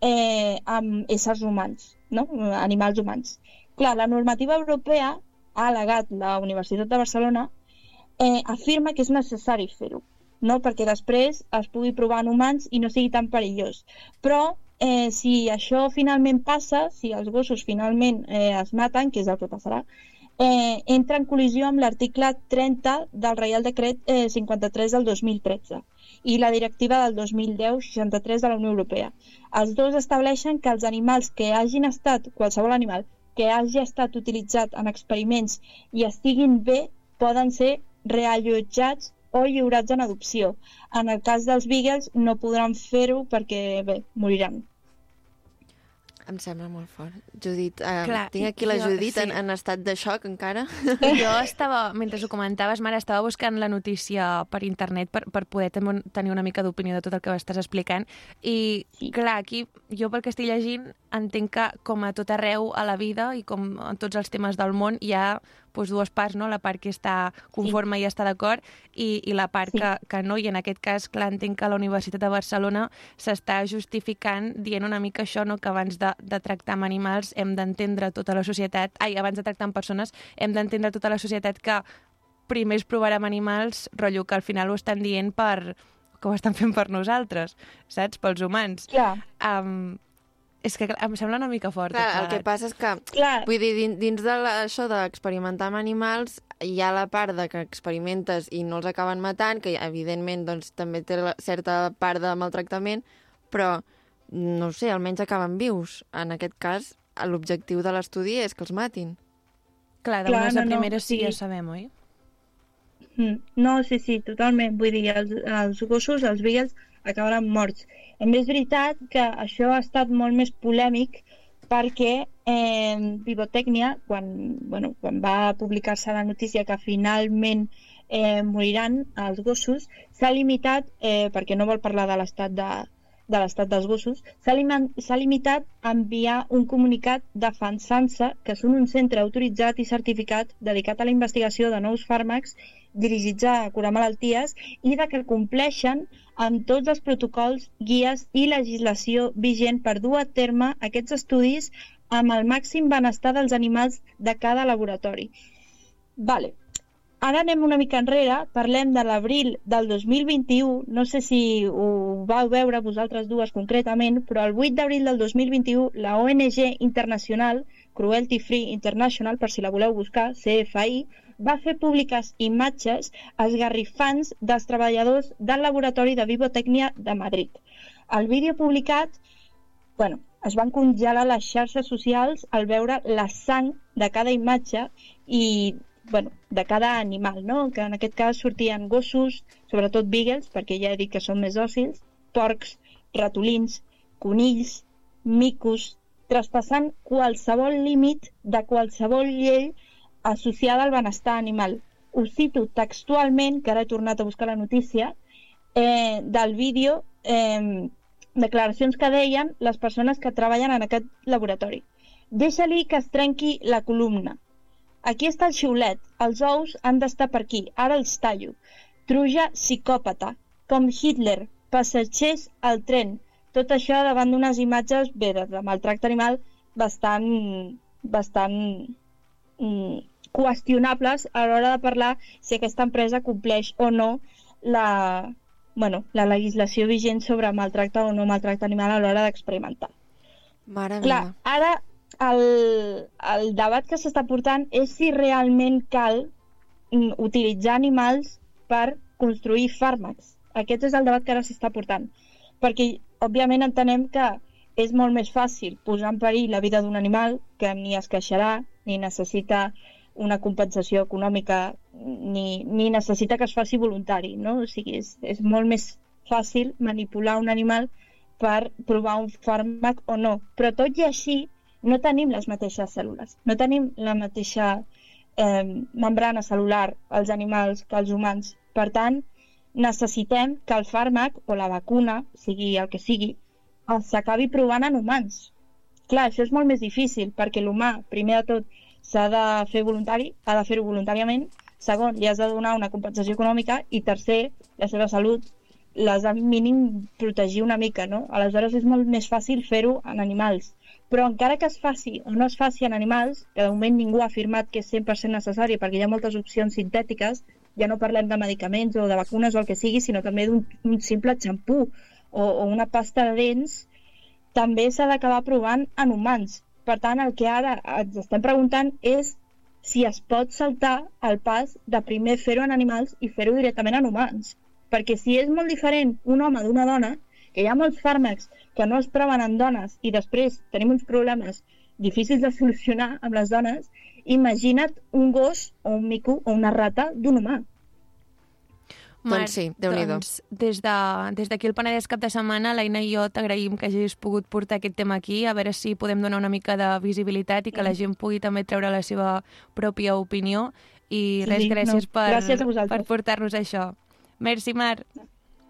eh, amb éssers humans, no? animals humans. Clar, la normativa europea, ha al·legat la Universitat de Barcelona, eh, afirma que és necessari fer-ho, no? perquè després es pugui provar en humans i no sigui tan perillós. Però eh, si això finalment passa, si els gossos finalment eh, es maten, que és el que passarà, eh, entra en col·lisió amb l'article 30 del Reial Decret eh, 53 del 2013 i la directiva del 2010-63 de la Unió Europea. Els dos estableixen que els animals que hagin estat, qualsevol animal, que hagi estat utilitzat en experiments i estiguin bé, poden ser reallotjats o lliurats en adopció. En el cas dels beagles no podran fer-ho perquè, bé, moriran. Em sembla molt fort. Judit, eh, Clar, tinc aquí la jo- Judit sí. en, en estat de xoc encara. Jo estava, mentre ho comentaves, Mare, estava buscant la notícia per internet per, per poder ten- tenir una mica d'opinió de tot el que estàs explicant. I, Sí. clar, aquí jo pel que estic llegint entenc que, com a tot arreu a la vida i com en tots els temes del món, hi ha doncs, dues parts, no? la part que està conforme sí. i està d'acord i, i la part Sí. que, que no. I en aquest cas, clar, entenc que la Universitat de Barcelona s'està justificant dient una mica això, no? que abans de, de tractar amb animals hem d'entendre tota la societat, ai, abans de tractar amb persones, hem d'entendre tota la societat que primer es provarà amb animals, rotllo que al final ho estan dient per que ho estan fent per nosaltres, saps? Pels humans. Clar, Um, és que clar, em sembla una mica fort. Clar, el que passa és que, clar, vull dir, din- dins de la, això d'experimentar amb animals, hi ha la part de que experimentes i no els acaben matant, que evidentment doncs, també té la, certa part de maltractament, però, no ho sé, almenys acaben vius. En aquest cas, l'objectiu de l'estudi és que els matin. Clar, de Clar, a no, no, primeres sí, sí. ja sabem, oi? Mm, No, sí, sí, totalment. Vull dir, els, els gossos, els beagles, acabaran morts. A més, és veritat que això ha estat molt més polèmic perquè eh, Vivotècnia, quan, bueno, quan va publicar-se la notícia que finalment eh, moriran els gossos, s'ha limitat, eh, perquè no vol parlar de l'estat de, de l'estat dels gossos, s'ha s'ha limitat a enviar un comunicat defensant-se que són un centre autoritzat i certificat dedicat a la investigació de nous fàrmacs dirigits a curar malalties i de que compleixen amb tots els protocols, guies i legislació vigent per dur a terme aquests estudis amb el màxim benestar dels animals de cada laboratori. Vale. Ara anem una mica enrere, parlem de l'abril del 2021, no sé si ho vau veure vosaltres dues concretament, però el 8 d'abril del 2021 la ONG internacional Cruelty Free International, per si la voleu buscar, CFI, va fer públiques imatges esgarrifants dels treballadors del laboratori de Vivotècnia de Madrid. El vídeo publicat, bueno, es van congelar les xarxes socials al veure la sang de cada imatge i bueno, de cada animal, no? que en aquest cas sortien gossos, sobretot beagles, perquè ja he dit que són més dòcils, porcs, ratolins, conills, micos, traspassant qualsevol límit de qualsevol llei associada al benestar animal. Us cito textualment, que ara he tornat a buscar la notícia, eh, del vídeo, eh, declaracions que deien les persones que treballen en aquest laboratori. Deixa-li que es trenqui la columna. Aquí està el xiulet, els ous han d'estar per aquí, ara els tallo. Truja psicòpata, com Hitler, passatgers al tren. Tot això davant d'unes imatges, bé, de, de maltracte animal bastant, bastant mm, qüestionables a l'hora de parlar si aquesta empresa compleix o no la, bueno, la legislació vigent sobre maltracte o no maltracte animal a l'hora d'experimentar. Mare Clar, meva. ara el, el debat que s'està portant és si realment cal utilitzar animals per construir fàrmacs. Aquest és el debat que ara s'està portant. Perquè, òbviament, entenem que és molt més fàcil posar en perill la vida d'un animal que ni es queixarà, ni necessita una compensació econòmica, ni, ni necessita que es faci voluntari, no? O sigui, és, és molt més fàcil manipular un animal per provar un fàrmac o no. Però tot i així, no tenim les mateixes cèl·lules, no tenim la mateixa eh, membrana celular als animals que als humans. Per tant, necessitem que el fàrmac o la vacuna, sigui el que sigui, s'acabi provant en humans. Clar, això és molt més difícil, perquè l'humà, primer de tot, s'ha de fer voluntari, ha de fer-ho voluntàriament, segon, li has de donar una compensació econòmica i tercer, la seva salut l'has de mínim protegir una mica, no? Aleshores és molt més fàcil fer-ho en animals. Però encara que es faci o no es faci en animals, que de moment ningú ha afirmat que és 100% necessari perquè hi ha moltes opcions sintètiques, ja no parlem de medicaments o de vacunes o el que sigui, sinó també d'un un simple xampú o, o una pasta de dents, també s'ha d'acabar provant en humans. Per tant, el que ara ens estem preguntant és si es pot saltar el pas de primer fer-ho en animals i fer-ho directament en humans. Perquè si és molt diferent un home d'una dona, que hi ha molts fàrmacs que no es proven en dones i després tenim uns problemes difícils de solucionar amb les dones, imagina't un gos o un mico o una rata d'un humà. Doncs sí, Déu-n'hi-do. doncs, des de- des d'aquí de, al Penedès cap de setmana, l'Aina i jo t'agraïm que hagis pogut portar aquest tema aquí, a veure si podem donar una mica de visibilitat i que la gent pugui també treure la seva pròpia opinió. I Sí, res, sí, gràcies no. per, Gràcies per portar-nos això. Merci, Mar.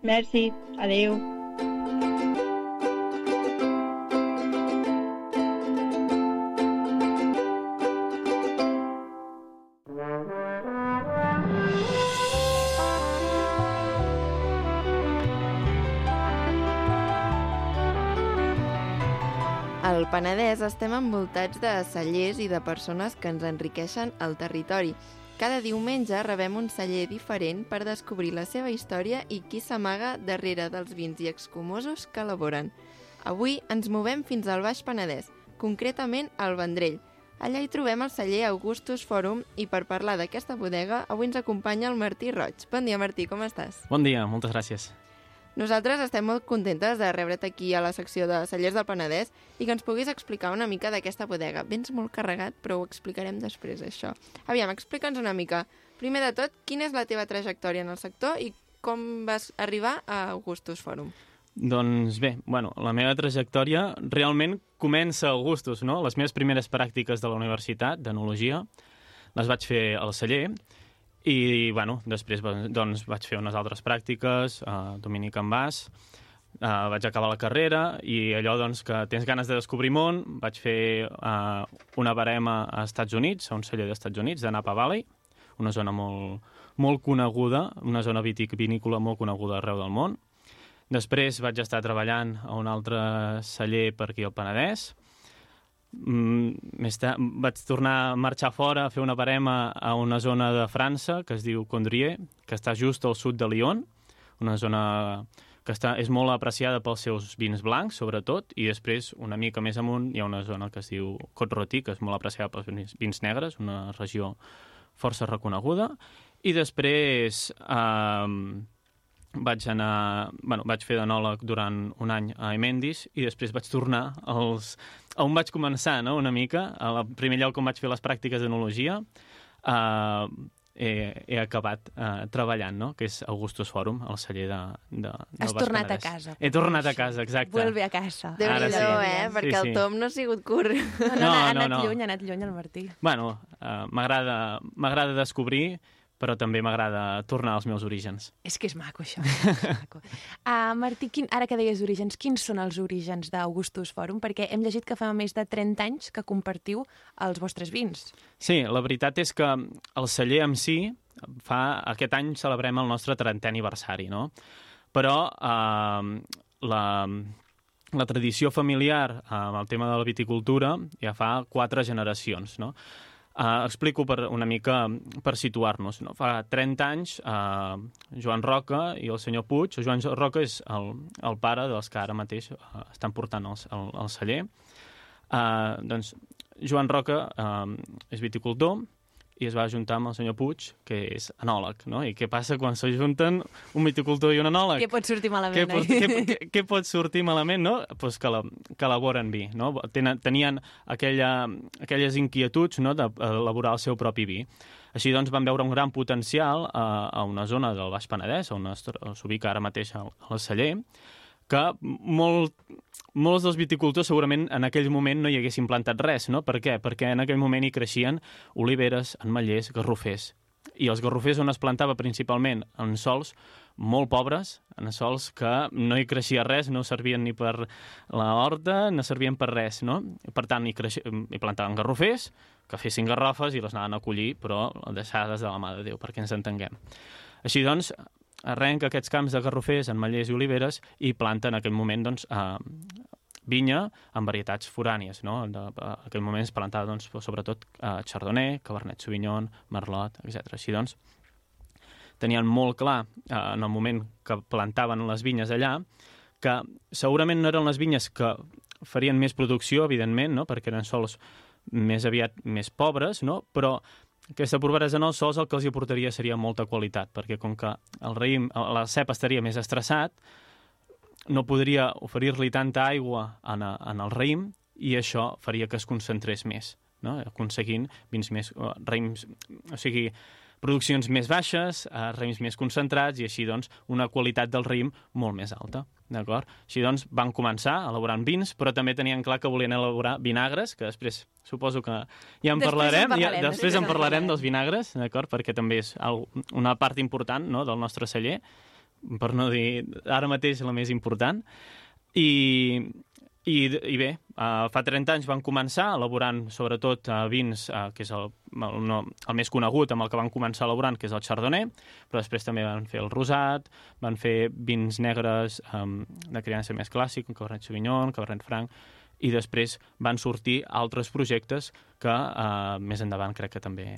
Merci, adeu. Penedès estem envoltats de cellers i de persones que ens enriqueixen el territori. Cada diumenge rebem un celler diferent per descobrir la seva història i qui s'amaga darrere dels vins i excumosos que elaboren. Avui ens movem fins al Baix Penedès, concretament al Vendrell. Allà hi trobem el celler Augustus Forum i per parlar d'aquesta bodega avui ens acompanya el Martí Roig. Bon dia, Martí, com estàs? Bon dia, moltes gràcies. Nosaltres estem molt contentes de rebre't aquí a la secció de Cellers del Penedès i que ens puguis explicar una mica d'aquesta bodega. Vens molt carregat, però ho explicarem després, això. Aviam, explica'ns una mica. Primer de tot, quina és la teva trajectòria en el sector i com vas arribar a Augustus Forum? Doncs bé, bueno, la meva trajectòria realment comença a Augustus, no? Les meves primeres pràctiques de la universitat, d'enologia, les vaig fer al celler i, bueno, després doncs, vaig fer unes altres pràctiques a Dominic Envàs, uh, vaig acabar la carrera i allò doncs, que tens ganes de descobrir món, vaig fer uh, una barema a Estats Units, a un celler dels Estats Units, de Napa Valley, una zona molt, molt coneguda, una zona vitic vinícola molt coneguda arreu del món. Després vaig estar treballant a un altre celler per aquí al Penedès. Mm, més tard vaig tornar a marxar fora a fer una barema a una zona de França que es diu Condrieu, que està just al sud de Lyon, una zona que està, és molt apreciada pels seus vins blancs, sobretot, i després, una mica més amunt, hi ha una zona que es diu Côte-Rôti, que és molt apreciada pels vins, vins negres, una regió força reconeguda, i després eh, vaig anar... Bueno, vaig fer d'anòleg durant un any a Emendis i després vaig tornar als, a on vaig començar, no?, una mica. A la primer lloc on vaig fer les pràctiques d'enologia eh, he, he acabat eh, treballant, no?, que és Augustus Forum, al celler de, de, del Has Baix tornat a Penedès. casa. He tornat a casa, exacte. Vuelve a casa. déu Ara nhi sí. eh? Perquè Sí, el sí. Tom no ha sigut curt. No, no, No, ha no, anat no. lluny, ha anat lluny el Martí. Bueno, eh, m'agrada m'agrada descobrir, però també m'agrada tornar als meus orígens. És que és maco, això. És maco. Uh, Martí, quin, ara que deies orígens, quins són els orígens d'Augustus Forum? Perquè hem llegit que fa més de 30 anys que compartiu els vostres vins. Sí, la veritat és que el celler en si fa... Aquest any celebrem el nostre 30è aniversari, no? Però eh, la, la tradició familiar amb el tema de la viticultura ja fa quatre generacions, no? Uh, explico per una mica per situar-nos. No? Fa 30 anys, uh, Joan Roca i el senyor Puig, Joan Roca és el, el pare dels que ara mateix uh, estan portant el, el, el celler. Uh, doncs, Joan Roca uh, és viticultor i es va juntar amb el senyor Puig, que és anòleg, no? I què passa quan s'ajunten un viticultor i un anòleg? Què pot sortir malament? Què pot, eh? què, què, què pot sortir malament, no? Pues que, la, que elaboren vi, no? Tenen, tenien aquella, aquelles inquietuds no? d'elaborar el seu propi vi. Així doncs van veure un gran potencial a, a una zona del Baix Penedès, on s'ubica ara mateix al, al celler, que molt, molts dels viticultors segurament en aquell moment no hi haguessin plantat res, no? Per què? Perquè en aquell moment hi creixien oliveres, ametllers, garrofers. I els garrofers on es plantava principalment en sols molt pobres, en sols que no hi creixia res, no servien ni per la horta, no servien per res, no? Per tant, hi, creixi... hi plantaven garrofers, que fessin garrofes i les anaven a collir, però deixades de la mà de Déu, perquè ens entenguem. Així doncs, arrenca aquests camps de garrofers, ametllers i oliveres i planta en aquell moment doncs, eh, vinya amb varietats forànies. No? En aquell moment es plantava doncs, sobretot eh, chardonnay, cabernet sauvignon, merlot, etc. Així doncs, tenien molt clar eh, en el moment que plantaven les vinyes allà que segurament no eren les vinyes que farien més producció, evidentment, no? perquè eren sols més aviat més pobres, no? però aquesta en els sols el que els hi aportaria seria molta qualitat, perquè com que el raïm, la cep estaria més estressat, no podria oferir-li tanta aigua en, a, en el raïm i això faria que es concentrés més, no? aconseguint vins més, eh, raïms, o sigui, produccions més baixes, eh, raïms més concentrats i així doncs una qualitat del raïm molt més alta. D'acord? Així doncs van començar elaborant vins, però també tenien clar que volien elaborar vinagres, que després suposo que ja en Després en parlarem, parlarem, ja, després en parlarem parlarem. dels vinagres, d'acord? Perquè també és una part important no, del nostre celler, per no dir ara mateix la més important. I, i, i bé, uh, fa 30 anys van començar elaborant sobretot uh, vins, uh, que és el, el, no, el més conegut amb el que van començar elaborant, que és el chardonnay, però després també van fer el rosat, van fer vins negres um, de criança més clàssic, un cabernet sauvignon, cabernet franc, i després van sortir altres projectes que uh, més endavant crec que també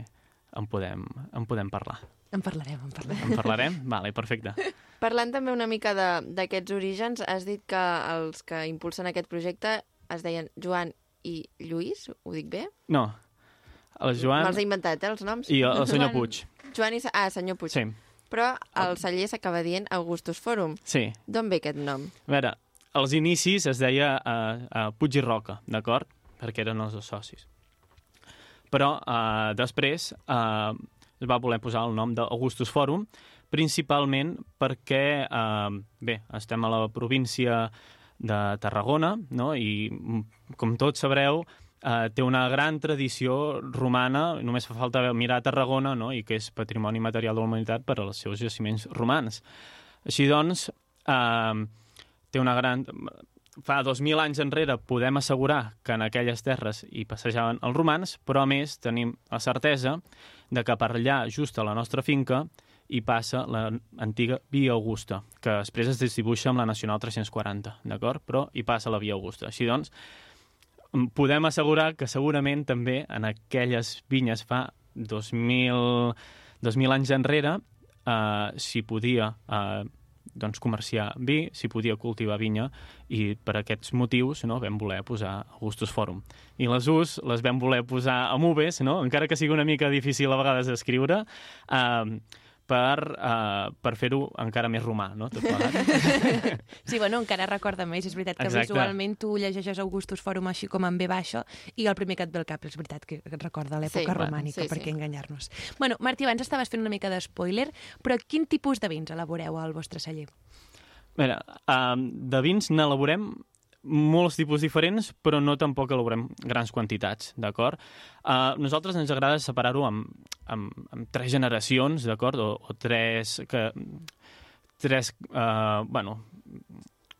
en podem, en podem parlar. En parlarem, en parlarem. En parlarem? vale, perfecte. Parlant també una mica de- d'aquests orígens, has dit que els que impulsen aquest projecte es deien Joan i Lluís, ho dic bé? No, el Joan Me'ls he inventat, eh, els noms? i el, el senyor Joan- Puig. Joan i... Ah, senyor Puig. Sí, Però el celler s'acaba dient Augustus Forum. sí. D'on ve aquest nom? A veure, als inicis es deia uh, uh, Puig i Roca, d'acord? Perquè eren els dos socis. Però uh, després uh, es va voler posar el nom d'Augustus Forum, principalment perquè, uh, bé, estem a la província de Tarragona, no? i com tots sabreu, eh, té una gran tradició romana, només fa falta mirar Tarragona, no? i que és patrimoni material de la humanitat per als seus jaciments romans. Així doncs, eh, té una gran... Fa 2.000 anys enrere podem assegurar que en aquelles terres hi passejaven els romans, però a més tenim la certesa de que per allà, just a la nostra finca, hi passa l'antiga Via Augusta, que després es distribuixa amb la Nacional 340, d'acord? Però hi passa la Via Augusta. Així doncs, mm, podem assegurar que segurament també en aquelles vinyes fa 2.000, 2.000 anys enrere eh, s'hi podia eh, doncs, comerciar vi, s'hi podia cultivar vinya i per aquests motius no, vam voler posar Augustus Forum. I les Us les vam voler posar amb Uves, no? encara que sigui una mica difícil a vegades d'escriure, eh, per, uh, per fer-ho encara més romà, no? Tot plegat. Sí, bueno, encara recorda més. És veritat que Exacte. visualment tu llegeixes Augustus Forum així com en B baixa i el primer que et ve al cap és veritat que et recorda l'època Sí, bueno, romànica, sí, per sí. què enganyar-nos. Bueno, Martí, abans estaves fent una mica d'espoiler, però quin tipus de vins elaboreu al vostre celler? A veure, um, de vins n'elaborem molts tipus diferents, però no tampoc elaborem grans quantitats, d'acord? Uh, nosaltres ens agrada separar-ho amb, amb, amb tres generacions, d'acord? O, o tres... Que, tres, uh, bueno,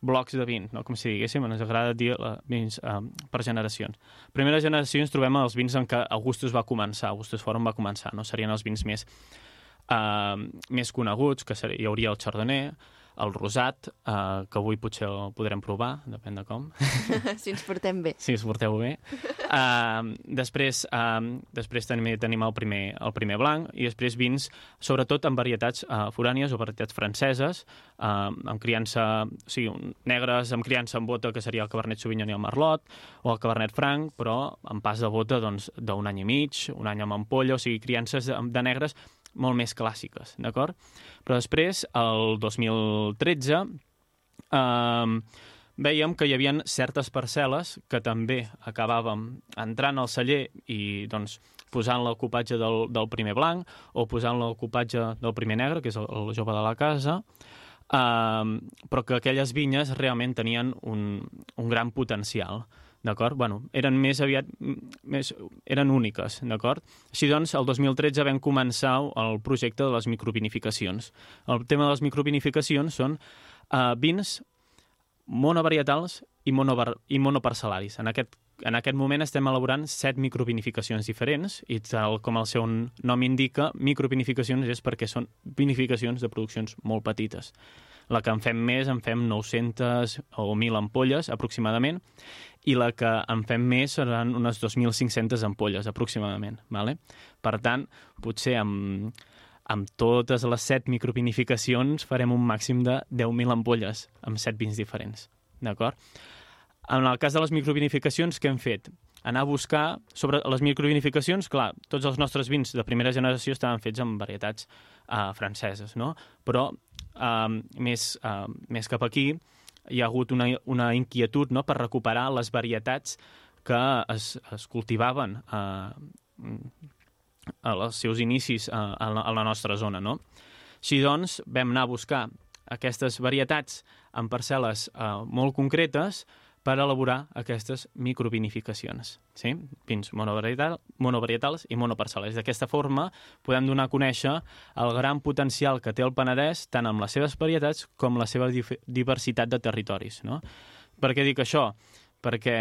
blocs de vins, no? com si diguéssim, ens agrada dir uh, vins uh, per generacions. Primera generació ens trobem els vins en què Augustus va començar, Augustus Forum va començar, no? serien els vins més, uh, més coneguts, que ser, hi hauria el Chardonnay, el rosat, uh, que avui potser el podrem provar, depèn de com, si ens portem bé. si us porteu bé. Uh, després uh, després també tenim el primer, el primer blanc i després vins, sobretot amb varietats uh, forànies o varietats franceses, uh, amb criança, o sigui, negres amb criança amb bota, que seria el Cabernet Sauvignon i el Merlot, o el Cabernet Franc, però amb pas de bota doncs, d'un any i mig, un any amb ampolla, o sigui, criances de, de negres molt més clàssiques, d'acord? Però després, el 2013, eh, veiem que hi havia certes parcel·les que també acabàvem entrant al celler i doncs, posant l'ocupatge del, del primer blanc o posant l'ocupatge del primer negre, que és el, el jove de la casa, eh, però que aquelles vinyes realment tenien un, un gran potencial d'acord? Bueno, eren més aviat, més, eren úniques, d'acord? Així doncs, el 2013 vam començar el projecte de les microvinificacions. El tema de les microvinificacions són uh, vins monovarietals i, monovar i monoparcel·laris. En aquest, en aquest moment estem elaborant set microvinificacions diferents i tal com el seu nom indica, microvinificacions és perquè són vinificacions de produccions molt petites. La que en fem més, en fem 900 o 1.000 ampolles aproximadament i la que en fem més seran unes 2.500 ampolles aproximadament. Vale? Per tant, potser amb, amb totes les set microvinificacions farem un màxim de 10.000 ampolles amb set vins diferents. D'acord? En el cas de les microvinificacions, què hem fet? Anar a buscar sobre les microvinificacions, clar, tots els nostres vins de primera generació estaven fets amb varietats uh, franceses, no? Però uh, més, uh, més cap aquí hi ha hagut una, una inquietud no? per recuperar les varietats que es, es cultivaven uh, als seus inicis uh, a, la, a la nostra zona. No? Així doncs, vam anar a buscar aquestes varietats en parcel·les uh, molt concretes per elaborar aquestes microvinificacions. Sí? Vins monovarietal, monovarietals i monoparcel·lars. D'aquesta forma podem donar a conèixer el gran potencial que té el Penedès tant amb les seves varietats com la seva diversitat de territoris. No? Per què dic això? Perquè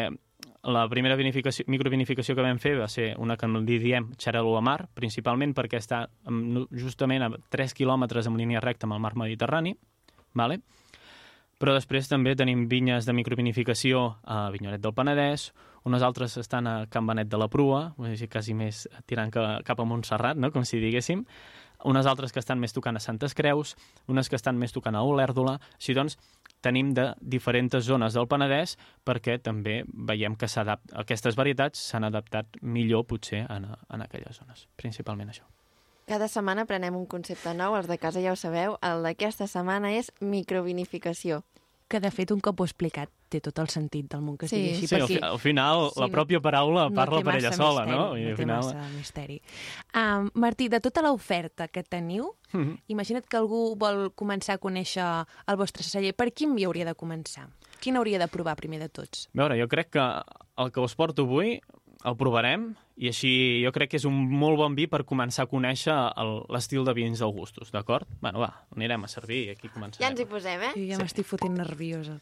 la primera vinificació, microvinificació que vam fer va ser una que li diem Xarelo a Mar, principalment perquè està justament a 3 quilòmetres en línia recta amb el mar Mediterrani, vale? Però després també tenim vinyes de microvinificació a Vinyoret del Penedès, unes altres estan a Can Benet de la Prua, quasi més tirant cap a Montserrat, no? com si diguéssim, unes altres que estan més tocant a Santes Creus, unes que estan més tocant a Olèrdola. Així doncs, tenim de diferents zones del Penedès perquè també veiem que aquestes varietats s'han adaptat millor potser en, en aquelles zones, principalment això. Cada setmana aprenem un concepte nou, els de casa ja ho sabeu. El d'aquesta setmana és microvinificació. Que, de fet, un cop ho he explicat, té tot el sentit del món que Sí. sigui així. Sí, al, perquè fi, al final Sí, la no- pròpia paraula parla té per ella sola, misteri, no? I no al té final... massa misteri. Um, Martí, de tota l'oferta que teniu, Mhm. imagina't que algú vol començar a conèixer el vostre celler. Per quin vi hauria de començar? Quin hauria de provar primer de tots? A veure, jo crec que el que us porto avui el provarem i així jo crec que és un molt bon vi per començar a conèixer el- l'estil de vins d'Augustus, d'acord? Bueno, va, anirem a servir i aquí començarem. Ja ens hi posem, eh? Jo ja m'estic fotent nerviosa.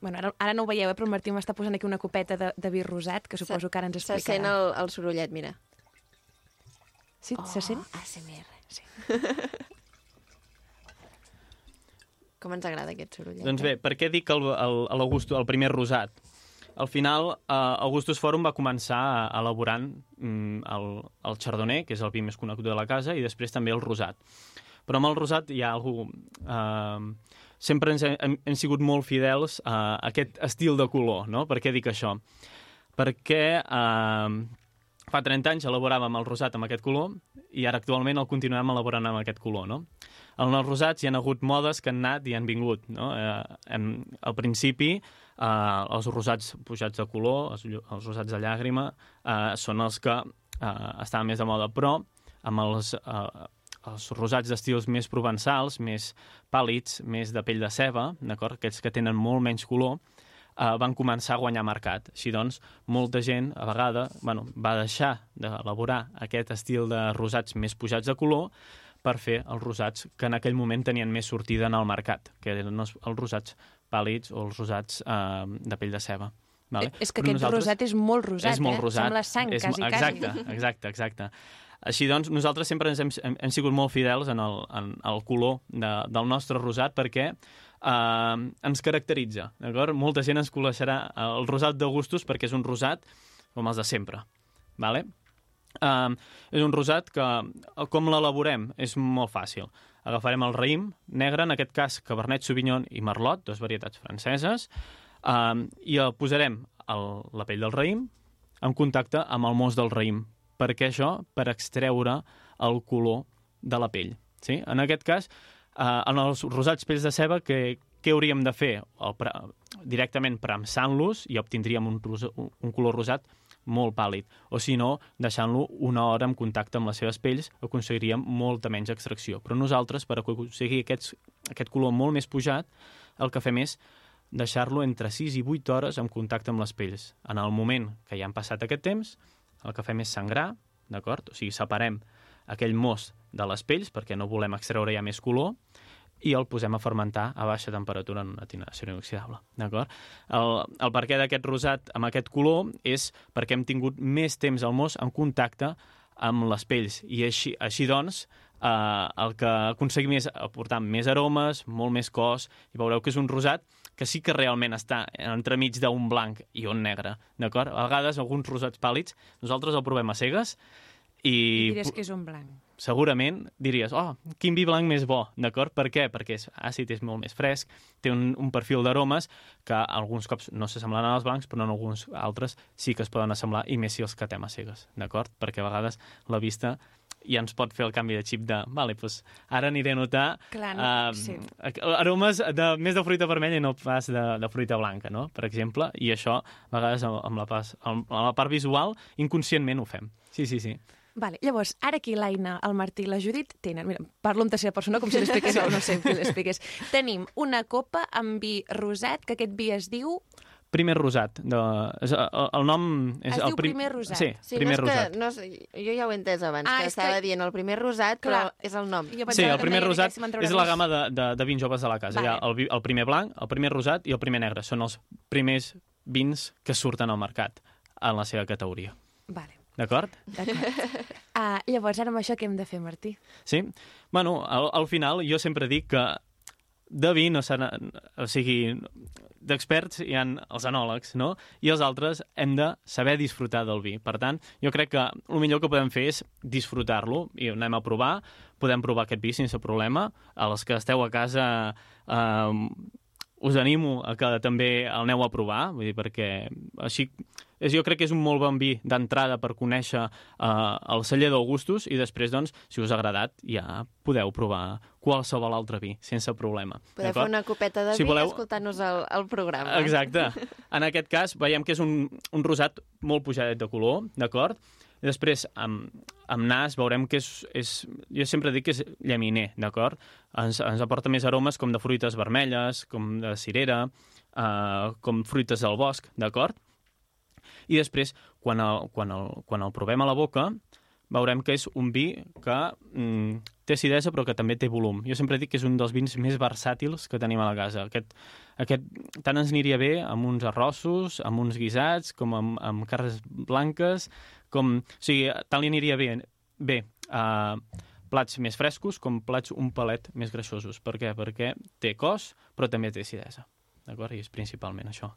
Bueno, ara, ara no ho veieu, eh, però el Martí m'està posant aquí una copeta de, de vi rosat, que suposo que ara ens Se explicarà. sent el, el sorollet, mira. Sí, se sent? ASMR. Sí. Com ens agrada aquest sorollet. Doncs bé, per què dic el, el, l'Augustus, el primer rosat? Al final, eh, Augustus Forum va començar elaborant mm, el, el chardonnay, que és el vi més conegut de la casa, i després també el rosat. Però amb el rosat hi ha algú... Eh, sempre ens hem, hem sigut molt fidels a aquest estil de color, no? Per què dic això? Perquè eh, fa 30 anys elaboràvem el rosat amb aquest color i ara actualment el continuem elaborant amb aquest color, no? En els rosats hi ha hagut modes que han anat i han vingut, no? Eh, hem, al principi, eh, els rosats pujats de color, els, els rosats de llàgrima, eh, són els que eh, estaven més de moda, però amb els, eh, els rosats d'estils més provençals, més pàl·lids, més de pell de ceba? Aquests que tenen molt menys color, eh, van començar a guanyar mercat. Així doncs, molta gent, a vegada, bueno, va deixar d'elaborar aquest estil de rosats més pujats de color per fer els rosats que en aquell moment tenien més sortida en el mercat, que eren els, els rosats pàl·lids o els rosats eh, de pell de ceba. Vale? És que Però aquest rosat és molt rosat, és molt eh? rosat. Sembla sang, és, quasi, exacte, quasi. Exacte, exacte. Així doncs, nosaltres sempre ens hem, hem, hem sigut molt fidels en el, en el color de, del nostre rosat perquè eh, ens caracteritza, d'acord? Molta gent ens coneixerà el rosat d'Augustus perquè és un rosat com els de sempre, vale? Um, és un rosat que, eh, com l'elaborem, és molt fàcil. Agafarem el raïm negre, en aquest cas Cabernet Sauvignon i Merlot, dues varietats franceses, um, i el posarem el, la pell del raïm en contacte amb el mos del raïm. Per què això? Per extreure el color de la pell. Sí? En aquest cas, eh, en els rosats pells de ceba, què, què hauríem de fer? El pre directament premsant-los i obtindríem un, un color rosat molt pàl·lid. O si no, deixant-lo una hora en contacte amb les seves pells, aconseguiríem molta menys extracció. Però nosaltres, per aconseguir aquests, aquest color molt més pujat, el que fem és deixar-lo entre 6 i 8 hores en contacte amb les pells. En el moment que ja han passat aquest temps, el que fem és sangrar, d'acord? O sigui, separem aquell mos de les pells perquè no volem extreure ja més color i el posem a fermentar a baixa temperatura en una tina d'acer inoxidable, d'acord? El, el perquè d'aquest rosat amb aquest color és perquè hem tingut més temps al mos en contacte amb les pells i així, així doncs eh, el que aconseguim és aportar més aromes, molt més cos i veureu que és un rosat que sí que realment està entremig d'un blanc i un negre, d'acord? A vegades alguns rosats pàl·lids nosaltres el provem a cegues i, I diràs que és un blanc. Segurament diries, oh, quin vi blanc més bo, d'acord? Per què? Perquè és àcid, és molt més fresc, té un, un perfil d'aromes que alguns cops no s'assemblen als blancs, però en alguns altres sí que es poden assemblar, i més si els catem a cegues, d'acord? Perquè a vegades la vista ja ens pot fer el canvi de xip de, vale, doncs ara aniré a notar Clar, no, eh, sí. aromes de, més de fruita vermella i no pas de, de fruita blanca, no? per exemple, i això a vegades amb amb la, pas, amb la part visual inconscientment ho fem. Sí, sí, sí. Vale, llavors, ara aquí l'Aina, el Martí i la Judit tenen... Mira, parlo en tercera persona com si l'expliqués o no sé qui l'expliqués. Tenim una copa amb vi rosat, que aquest vi es diu... Primer rosat. De, és, el, el nom... És Es el diu primer rosat. Sí, Sí, primer no és rosat. que, no, és- jo ja ho he entès abans, Ah, que estava que- dient el primer rosat, però Clar. és el nom. Jo Sí, el primer rosat és la gamma de, de, de vins joves de la casa. Vale. Hi ha el, vi- el primer blanc, el primer rosat i el primer negre. Són els primers vins que surten al mercat en la seva categoria. Vale, D'acord? d'acord. uh, llavors, ara amb això què hem de fer, Martí? Sí? Bueno, al, al final jo sempre dic que de vi no s'ha... O sigui, d'experts hi han els anòlegs, no? I els altres hem de saber disfrutar del vi. Per tant, jo crec que el millor que podem fer és disfrutar-lo i anem a provar, podem provar aquest vi sense problema. A les que esteu a casa eh, us animo a que també el aneu a provar, vull dir, perquè així és, jo crec que és un molt bon vi d'entrada per conèixer eh, el celler d'Augustus i després, doncs, si us ha agradat, ja podeu provar qualsevol altre vi, sense problema. Podeu fer una copeta de Si vi voleu- escoltant-nos el, el programa. Exacte. En aquest cas, veiem que és un, un rosat molt pujadet de color, d'acord? Després, amb, amb nas, veurem que és, és... Jo sempre dic que és llaminer, d'acord? Ens, ens aporta més aromes com de fruites vermelles, com de cirera, eh, com fruites del bosc, d'acord? I després, quan el, quan, el, quan el provem a la boca, veurem que és un vi que mm, té acidesa però que també té volum. Jo sempre dic que és un dels vins més versàtils que tenim a la casa. Aquest, aquest tant ens aniria bé amb uns arrossos, amb uns guisats, com amb, amb carres blanques, com... O sigui, tant li aniria bé, bé a plats més frescos com plats un palet més greixosos. Per què? Perquè té cos, però també té acidesa. D'acord? I és principalment això.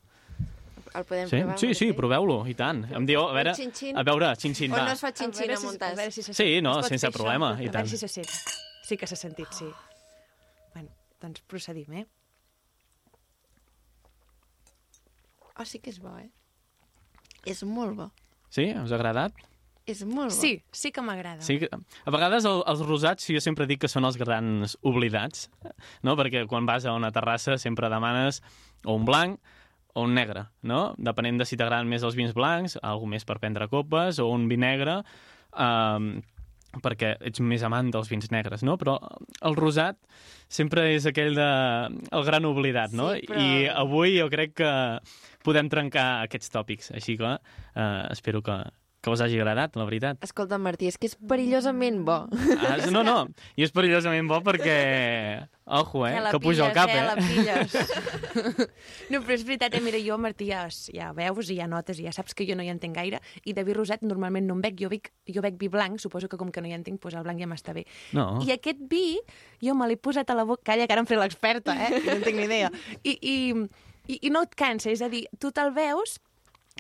El podem Sí, provar? sí, sí, Martí? proveu-lo, i tant. Em diu, a veure, xin-xin? a veure, xin-xin, va. no es fa xin-xin A a veure si- a si se Sí, no, sense fer això? problema, i A tant. veure si se sent. Sí que s'ha sentit, sí. Bueno, doncs procedim, eh? Oh, sí que és bo, eh? És molt bo. Sí? Us ha agradat? És molt bo. Sí, sí que m'agrada. Sí, que- a vegades el, els rosats jo sempre dic que són els grans oblidats, no? perquè quan vas a una terrassa sempre demanes o un blanc o un negre, no? Depenent de si t'agraden més els vins blancs, algú més per prendre copes, o un vi negre, um, perquè ets més amant dels vins negres, no? Però el rosat sempre és aquell de... el gran oblidat, no? Sí, però- I avui jo crec que podem trencar aquests tòpics, així que uh, espero que, que us hagi agradat, la veritat. Escolta, Martí, és que és perillosament bo. Ah, no, no, i és perillosament bo perquè... Ojo, eh, que puja al cap, eh? La pilles. no, però és veritat, eh? Mira, jo, Martí, ja, ja veus i ja notes i ja saps que jo no hi entenc gaire i de vi rosat normalment no en bec, jo bec, jo bec vi blanc, suposo que com que no hi entenc, doncs el blanc ja m'està bé. No. I aquest vi, jo me l'he posat a la boca... Calla, que ara em faré l'experta, eh? No en tinc ni idea. I, i, i, I no et cansa, és a dir, tu te'l veus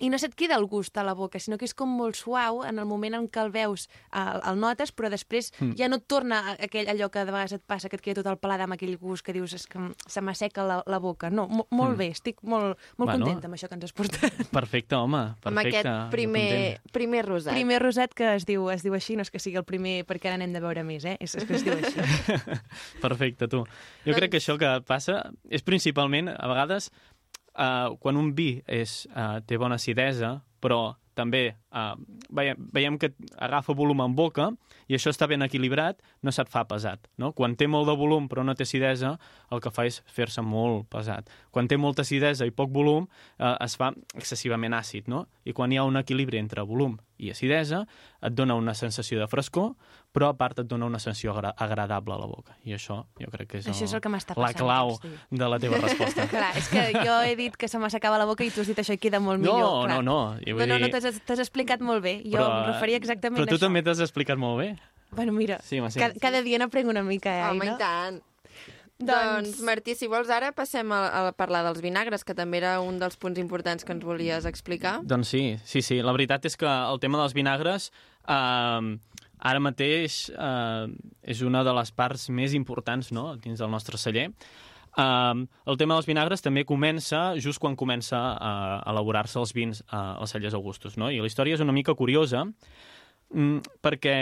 i no se't queda el gust a la boca, sinó que és com molt suau en el moment en què el veus, el, el notes, però després mm. ja no et torna a- aquell, allò que de vegades et passa, que et queda tot el paladar amb aquell gust que dius és que se m'asseca la, la boca. No, mo, molt mm. bé, estic molt, molt Bueno. contenta amb això que ens has portat. Perfecte, home, perfecte. amb aquest primer, primer rosat. Primer rosat que es diu, es diu així, no és que sigui el primer perquè ara n'hem de veure més, eh? És, és que es diu així. Perfecte, tu. Jo Doncs- crec que això que passa és principalment, a vegades, uh, quan un vi és, uh, té bona acidesa, però també uh, veiem, veiem que agafa volum en boca i això està ben equilibrat, no se't fa pesat. No? Quan té molt de volum però no té acidesa, el que fa és fer-se molt pesat. Quan té molta acidesa i poc volum, uh, es fa excessivament àcid. No? I quan hi ha un equilibri entre volum i acidesa, et dona una sensació de frescor, però a part et dona una sensació agra agradable a la boca. I això jo crec que és, Això és el que m'està la passant clau de la teva resposta. Clar, és que jo he dit que se m'assecava la boca i tu has dit això i queda molt No, millor. clar. no, no. No, no, no, dir- t'has t'has explicat molt bé. Jo em referia exactament Però tu a això. també t'has explicat molt bé. Bueno, mira, Sí, home, sí. cada, cada dia n'aprenc una mica, eh, Home, Aina? i tant. Doncs- Doncs, Martí, si vols ara passem a, a parlar dels vinagres, que també era un dels punts importants que ens volies explicar. Doncs sí, sí, sí. La veritat és que el tema dels vinagres eh, ara mateix eh, és una de les parts més importants no? dins del nostre celler. Uh, el tema dels vinagres també comença just quan comença a elaborar-se els vins uh, als cellers Augustus. No? I la història és una mica curiosa mm, perquè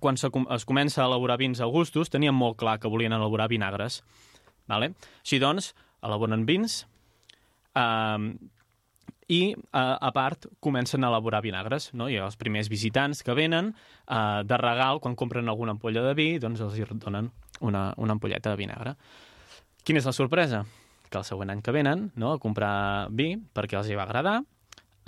quan se, es comença a elaborar vins Augustus tenien molt clar que volien elaborar vinagres. Vale? Així doncs, elaboren vins, uh, i, a, a part, comencen a elaborar vinagres. No? Ha els primers visitants que venen eh, de regal, quan compren alguna ampolla de vi, doncs els donen una, una ampolleta de vinagre. Quina és la sorpresa? Que el següent any que venen no, a comprar vi, perquè els hi va agradar,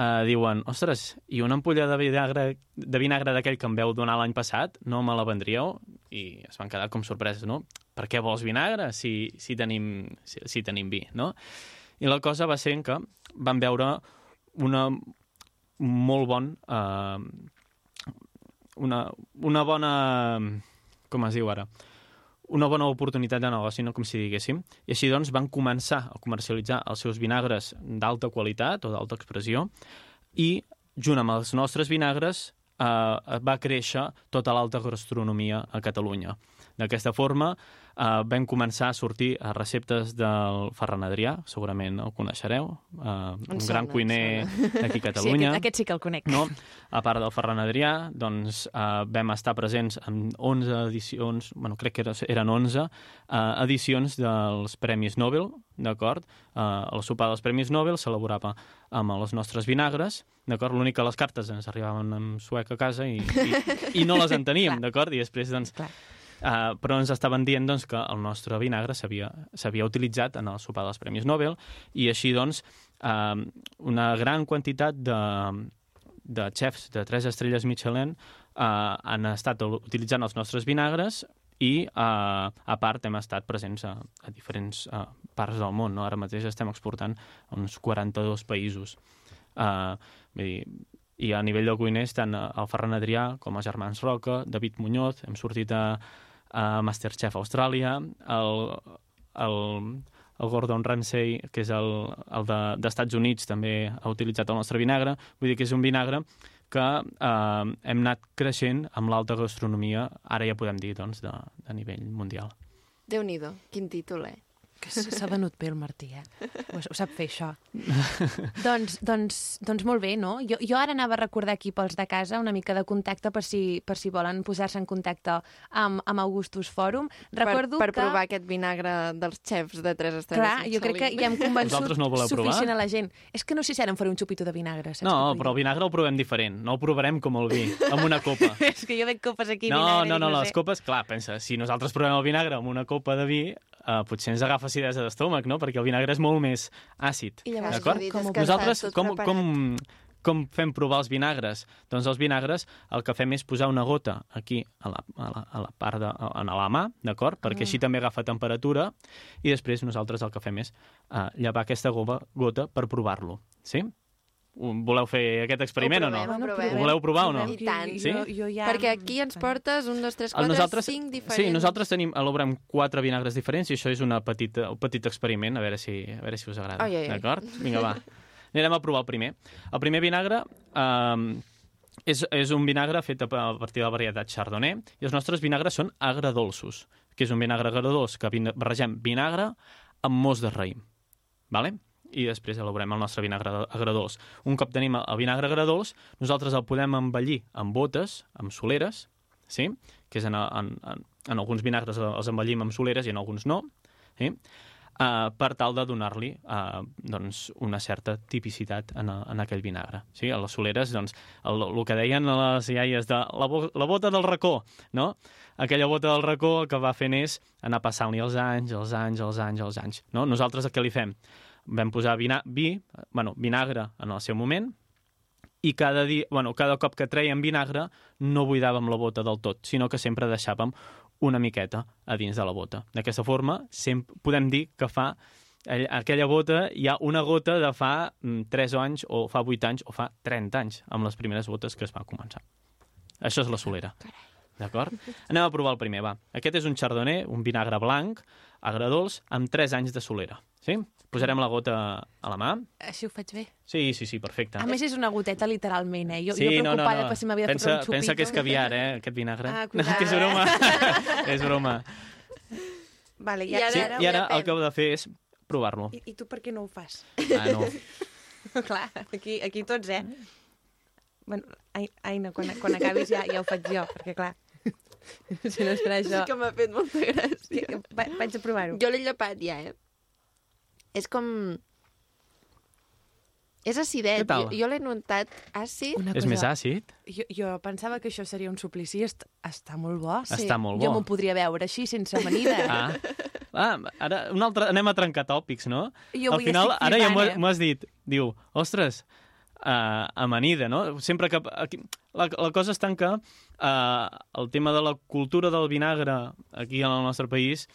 eh, diuen, ostres, i una ampolla de vinagre, de vinagre d'aquell que em veu donar l'any passat, no me la vendríeu? I es van quedar com sorpreses, no? Per què vols vinagre si, si, tenim, si, si tenim vi, no? I la cosa va ser que van veure una molt bon... Eh, una, una bona... Com es diu ara? Una bona oportunitat de negoci, no com si diguéssim. I així doncs van començar a comercialitzar els seus vinagres d'alta qualitat o d'alta expressió i junt amb els nostres vinagres eh, va créixer tota l'alta gastronomia a Catalunya. D'aquesta forma eh, vam començar a sortir a receptes del Ferran Adrià, segurament el coneixereu, eh, un Em gran sona, cuiner d'aquí a Sí, Catalunya. aquest, aquest sí que el conec. No? A part del Ferran Adrià, doncs, eh, vam estar presents en 11 edicions, bueno, crec que eren 11 eh, edicions dels Premis Nobel, d'acord? Eh, el sopar dels Premis Nobel s'elaborava amb els nostres vinagres, d'acord? L'únic que les cartes ens arribaven en suec a casa i, i, i no les enteníem, d'acord? I després, doncs, Clar. Uh, però ens estaven dient doncs, que el nostre vinagre s'havia utilitzat en el sopar dels Premis Nobel i així doncs uh, una gran quantitat de, de xefs de tres estrelles Michelin uh, han estat utilitzant els nostres vinagres i, uh, a part, hem estat presents a, a diferents uh, parts del món. No? Ara mateix estem exportant a uns 42 països. Uh, vull dir, i a nivell de cuiners, tant el Ferran Adrià com els germans Roca, David Muñoz, hem sortit a, a Masterchef Austràlia, el, el, el Gordon Ramsay, que és el, el de, d'Estats Units, també ha utilitzat el nostre vinagre. Vull dir que és un vinagre que eh, hem anat creixent amb l'alta gastronomia, ara ja podem dir, doncs, de, de nivell mundial. Déu-n'hi-do, quin títol, eh? Que s'ha venut bé el Martí, eh? Ho, ho sap fer, això. doncs, doncs, doncs molt bé, no? Jo, jo ara anava a recordar aquí pels de casa una mica de contacte per si, per si volen posar-se en contacte amb, amb Augustus Fòrum. Recordo per, per que... provar aquest vinagre dels xefs de tres estrelles. Clar, jo crec que ja hem convençut no voleu provar? suficient a la gent. És que no sé si ara em faré un xupito de vinagre, saps? No, però el vinagre el provem diferent. No el provarem com el vi, amb una copa. És que jo veig copes aquí, No, vinagre, no, no, no les sé. copes, clar, pensa, si nosaltres provem el vinagre amb una copa de vi, eh, potser ens agafa acidesa d'estómac, no? Perquè el vinagre és molt més àcid. I llavors, com tot com, preparat. com, com fem provar els vinagres? Doncs els vinagres el que fem és posar una gota aquí a la, a la, a la part de, a, a la mà, d'acord? Perquè així també agafa temperatura i després nosaltres el que fem és uh, llevar aquesta gota per provar-lo, sí? Voleu fer aquest experiment Ho o no? provem, ho provem. Ho voleu provar o no? I tant. Sí? Jo, jo ja... Perquè aquí ens portes un, dos, tres, quatre, nosaltres, cinc diferents... Sí, nosaltres tenim, elaborem quatre vinagres diferents i això és una petita, un petit experiment, a veure si, a veure si us agrada. D'acord? Vinga, va. Anirem a provar el primer. El primer vinagre eh, és, és un vinagre fet a a partir de la varietat Chardonnay i els nostres vinagres són agradolços, que és un vinagre agradolç que barregem vinagre amb mos de raïm. Vale? I després elaborem el nostre vinagre agradolç. Un cop tenim el vinagre agradolç, nosaltres el podem embellir amb botes, amb soleres, sí? que és en, en, en, en alguns vinagres els embellim amb soleres i en alguns no. Sí? uh, per tal de donar-li uh, doncs, una certa tipicitat en, a- en aquell vinagre. Sí? A les soleres, doncs, el, el que deien les iaies de la, bo la bota del racó, no? Aquella bota del racó el que va fent és anar passant-li els anys, els anys, els anys, els anys. No? Nosaltres el que li fem? Vam posar vina vi, bueno, vinagre en el seu moment, i cada, dia, bueno, cada cop que treiem vinagre no buidàvem la bota del tot, sinó que sempre deixàvem una miqueta a dins de la bota. D'aquesta forma, sempre podem dir que fa all- aquella bota hi ha una gota de fa mm, 3 anys o fa 8 anys o fa 30 anys amb les primeres botes que es va començar. Això és la solera. D'acord? Anem a provar el primer, va. Aquest és un chardonnay, un vinagre blanc, agradolç, amb 3 anys de solera. Sí? Posarem la gota a la mà. Així ho faig bé. Sí, sí, sí, perfecte. A més, és una goteta, literalment, eh? Jo, sí, jo no, no, preocupada no. per si m'havia de pensa, un xupito. pensa que és caviar, eh, aquest vinagre. Ah, no, que és broma. és broma. Vale, I ja, ara- Sí, ara... I ara el que heu de fer és provar-lo. I, I tu per què no ho fas? Ah, no. Clar, aquí, aquí tots, eh? Bueno, ai, Aina, quan, quan acabis ja, ja ho faig jo, perquè clar, si no serà Sí això... que m'ha fet molta gràcia. Va, vaig a provar-ho. Jo l'he llepat ja, eh? És com... És acidet. Jo, jo l'he notat àcid. Una És més àcid? Jo, jo pensava que això seria un suplici, est està molt bo. Sí. Està molt Jo bo. m'ho podria veure així, sense amanida. Ah. ah, ara un altre, anem a trencar tòpics, no? Jo Al final, ara ja eh? m'ho has dit. Diu, ostres, uh, amanida, no? Sempre que... Aquí, la, la cosa està en que uh, el tema de la cultura del vinagre aquí en el nostre país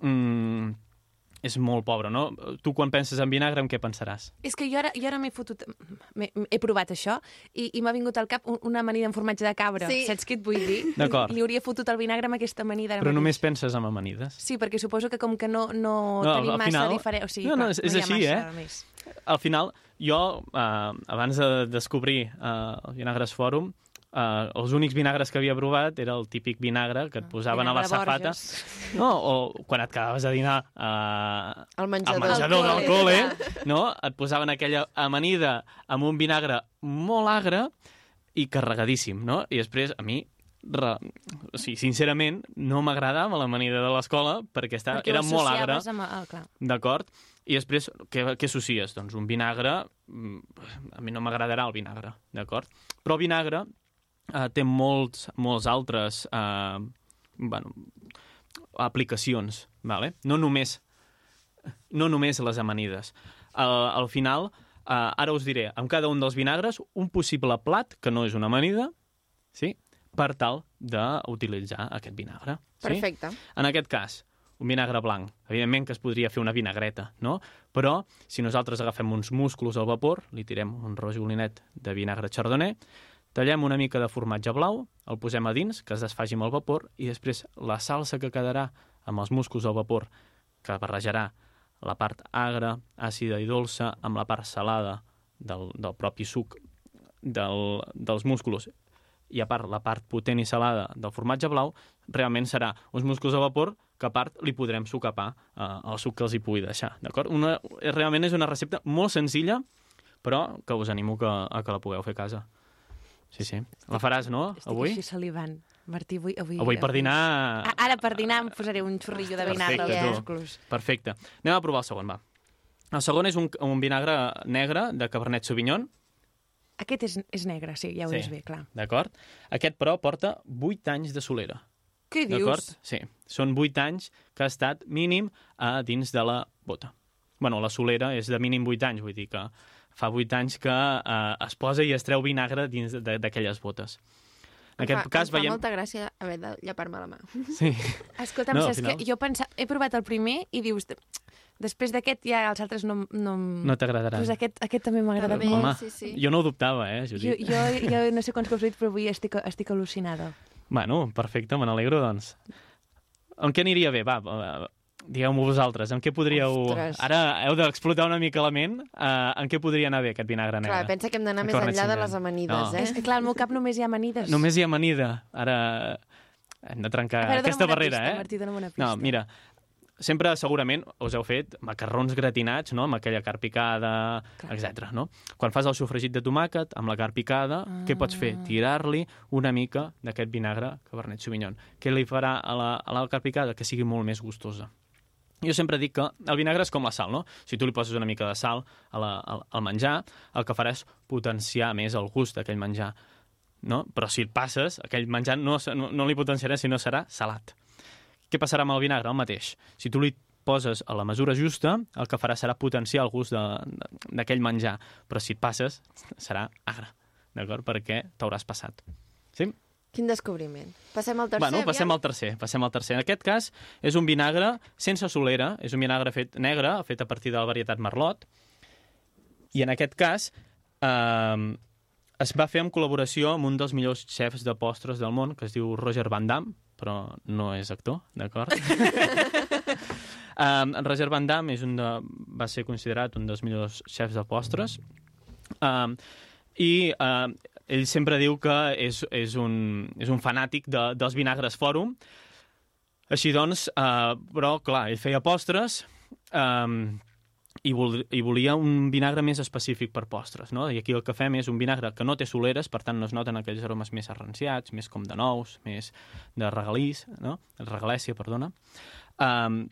mm, és molt pobre, no? Tu quan penses en vinagre, en què pensaràs? És que jo ara, jo ara m'he fotut... m'he- He provat això i, i m'ha vingut al cap un- una amanida amb formatge de cabra. Sí. Saps què et vull dir? D'acord. Li hauria fotut el vinagre amb aquesta amanida. Però mateix. només penses en amanides. Sí, perquè suposo que com que no, no, No, tenim al massa final- diferent... O sigui, No, no, clar, és- és ha així, massa eh? Més. Al final, jo, eh, abans de descobrir eh, el Vinagres Fòrum, eh, els únics vinagres que havia provat era el típic vinagre que et posaven a la Ah, Vinagre safata. Borges. No, o quan et quedaves a dinar eh, Al menjador. al menjador del col·le. col·le, no? et posaven aquella amanida amb un vinagre molt agre i carregadíssim, no? I després, a mi, re... o sigui, sincerament, no m'agradava l'amanida de l'escola perquè, estava, Perquè era molt agre. Amb... Ah. D'acord? I després, què, què associes? Doncs un vinagre... mm, A mi no m'agradarà el vinagre, d'acord? Però el vinagre eh, té molts, molts altres eh, bueno, aplicacions, vale? no només no només les amanides. Al, al final, eh, ara us diré, amb cada un dels vinagres, un possible plat, que no és una amanida, sí? per tal d'utilitzar aquest vinagre. Sí? Perfecte. En aquest cas, un vinagre blanc. Evidentment que es podria fer una vinagreta, no? Però, si nosaltres agafem uns musclos al vapor, li tirem un rojolinet de vinagre chardonnay, tallem una mica de formatge blau, el posem a dins, que es desfaci amb el vapor, i després la salsa que quedarà amb els musclos al vapor, que barrejarà la part agra, àcida i dolça, amb la part salada del, del propi suc del, dels músculs i a part la part potent i salada del formatge blau, realment serà uns musclos a vapor que a part li podrem sucapar eh, el suc que els hi pugui deixar, d'acord? Una, realment és una recepta molt senzilla, però que us animo que, a que la pugueu fer a casa. Sí, sí. La faràs, no, Estic avui? així salivant. Martí, avui... Avui, Avui per dinar... A- Ara per dinar em posaré un xorrillo de vinagre Perfecte, tu. musclos. Perfecte. Anem a provar el segon, va. El segon és un, un vinagre negre de Cabernet Sauvignon, Aquest és, és negre, sí, ja ho Sí. bé, clar. d'acord? Aquest, però, porta 8 anys de solera. Què D'acord? dius? Sí. Són 8 anys que ha estat mínim a dins de la bota. bueno, la solera és de mínim 8 anys, vull dir que fa 8 anys que eh, es posa i es treu vinagre dins d'aquelles botes. En aquest fa, cas em fa veiem... molta gràcia haver de llepar-me la mà. Sí. Escolta'm, No, saps final- que jo pensa... he provat el primer i dius... Després d'aquest ja els altres no... No, No t'agradarà. Pues aquest, aquest també m'agrada molt. Home, sí, sí. jo no ho dubtava, eh, Jo, Judit? jo, jo no sé quants cops ho he dit, però avui estic, estic al·lucinada. Bueno, perfecte, me n'alegro, doncs. En què aniria bé? Va, eh, digueu-m'ho vosaltres, en què podríeu... Ostres. Ara heu d'explotar una mica la ment. Uh, en què podria anar bé aquest vinagre negre? Clar, pensa que hem d'anar més enllà de les amanides, No. eh? És que, clar, al meu cap només hi ha amanides. Només hi ha amanida. Ara hem de trencar veure, aquesta barrera, pista, eh? Martí, dona'm una pista. No, mira, sempre segurament us heu fet macarrons gratinats, no?, amb aquella carn picada, etc. no? Quan fas el sofregit de tomàquet amb la carn picada, ah. què pots fer? Tirar-li una mica d'aquest vinagre Cabernet Sauvignon. Què li farà a la, a la carn picada? Que sigui molt més gustosa. Jo sempre dic que el vinagre és com la sal, no? Si tu li poses una mica de sal a la, al, al menjar, el que farà és potenciar més el gust d'aquell menjar, no? Però si el passes, aquell menjar no, no, no li potenciarà, sinó serà salat. Què passarà amb el vinagre? El mateix. Si tu li poses a la mesura justa, el que farà serà potenciar el gust d'aquell menjar, però si et passes, serà agre, d'acord? Perquè t'hauràs passat. Sí? Quin descobriment. Passem al tercer, Bueno, passem aviam? al tercer. Passem al tercer. En aquest cas, és un vinagre sense solera, és un vinagre fet negre, fet a partir de la varietat Merlot, i en aquest cas eh, es va fer en col·laboració amb un dels millors xefs de postres del món, que es diu Roger Van Damme, però no és actor, d'acord? um, Roger Van Damme és un de, va ser considerat un dels millors xefs de postres, um, i uh, ell sempre diu que és, és, un, és un fanàtic de, dels vinagres fòrum. Així doncs, uh, però, clar, ell feia postres um, i, vol, i volia un vinagre més específic per postres, no? I aquí el que fem és un vinagre que no té soleres, per tant no es noten aquells aromes més arranciats, més com de nous, més de regalís, no? Regalèsia, perdona. Um,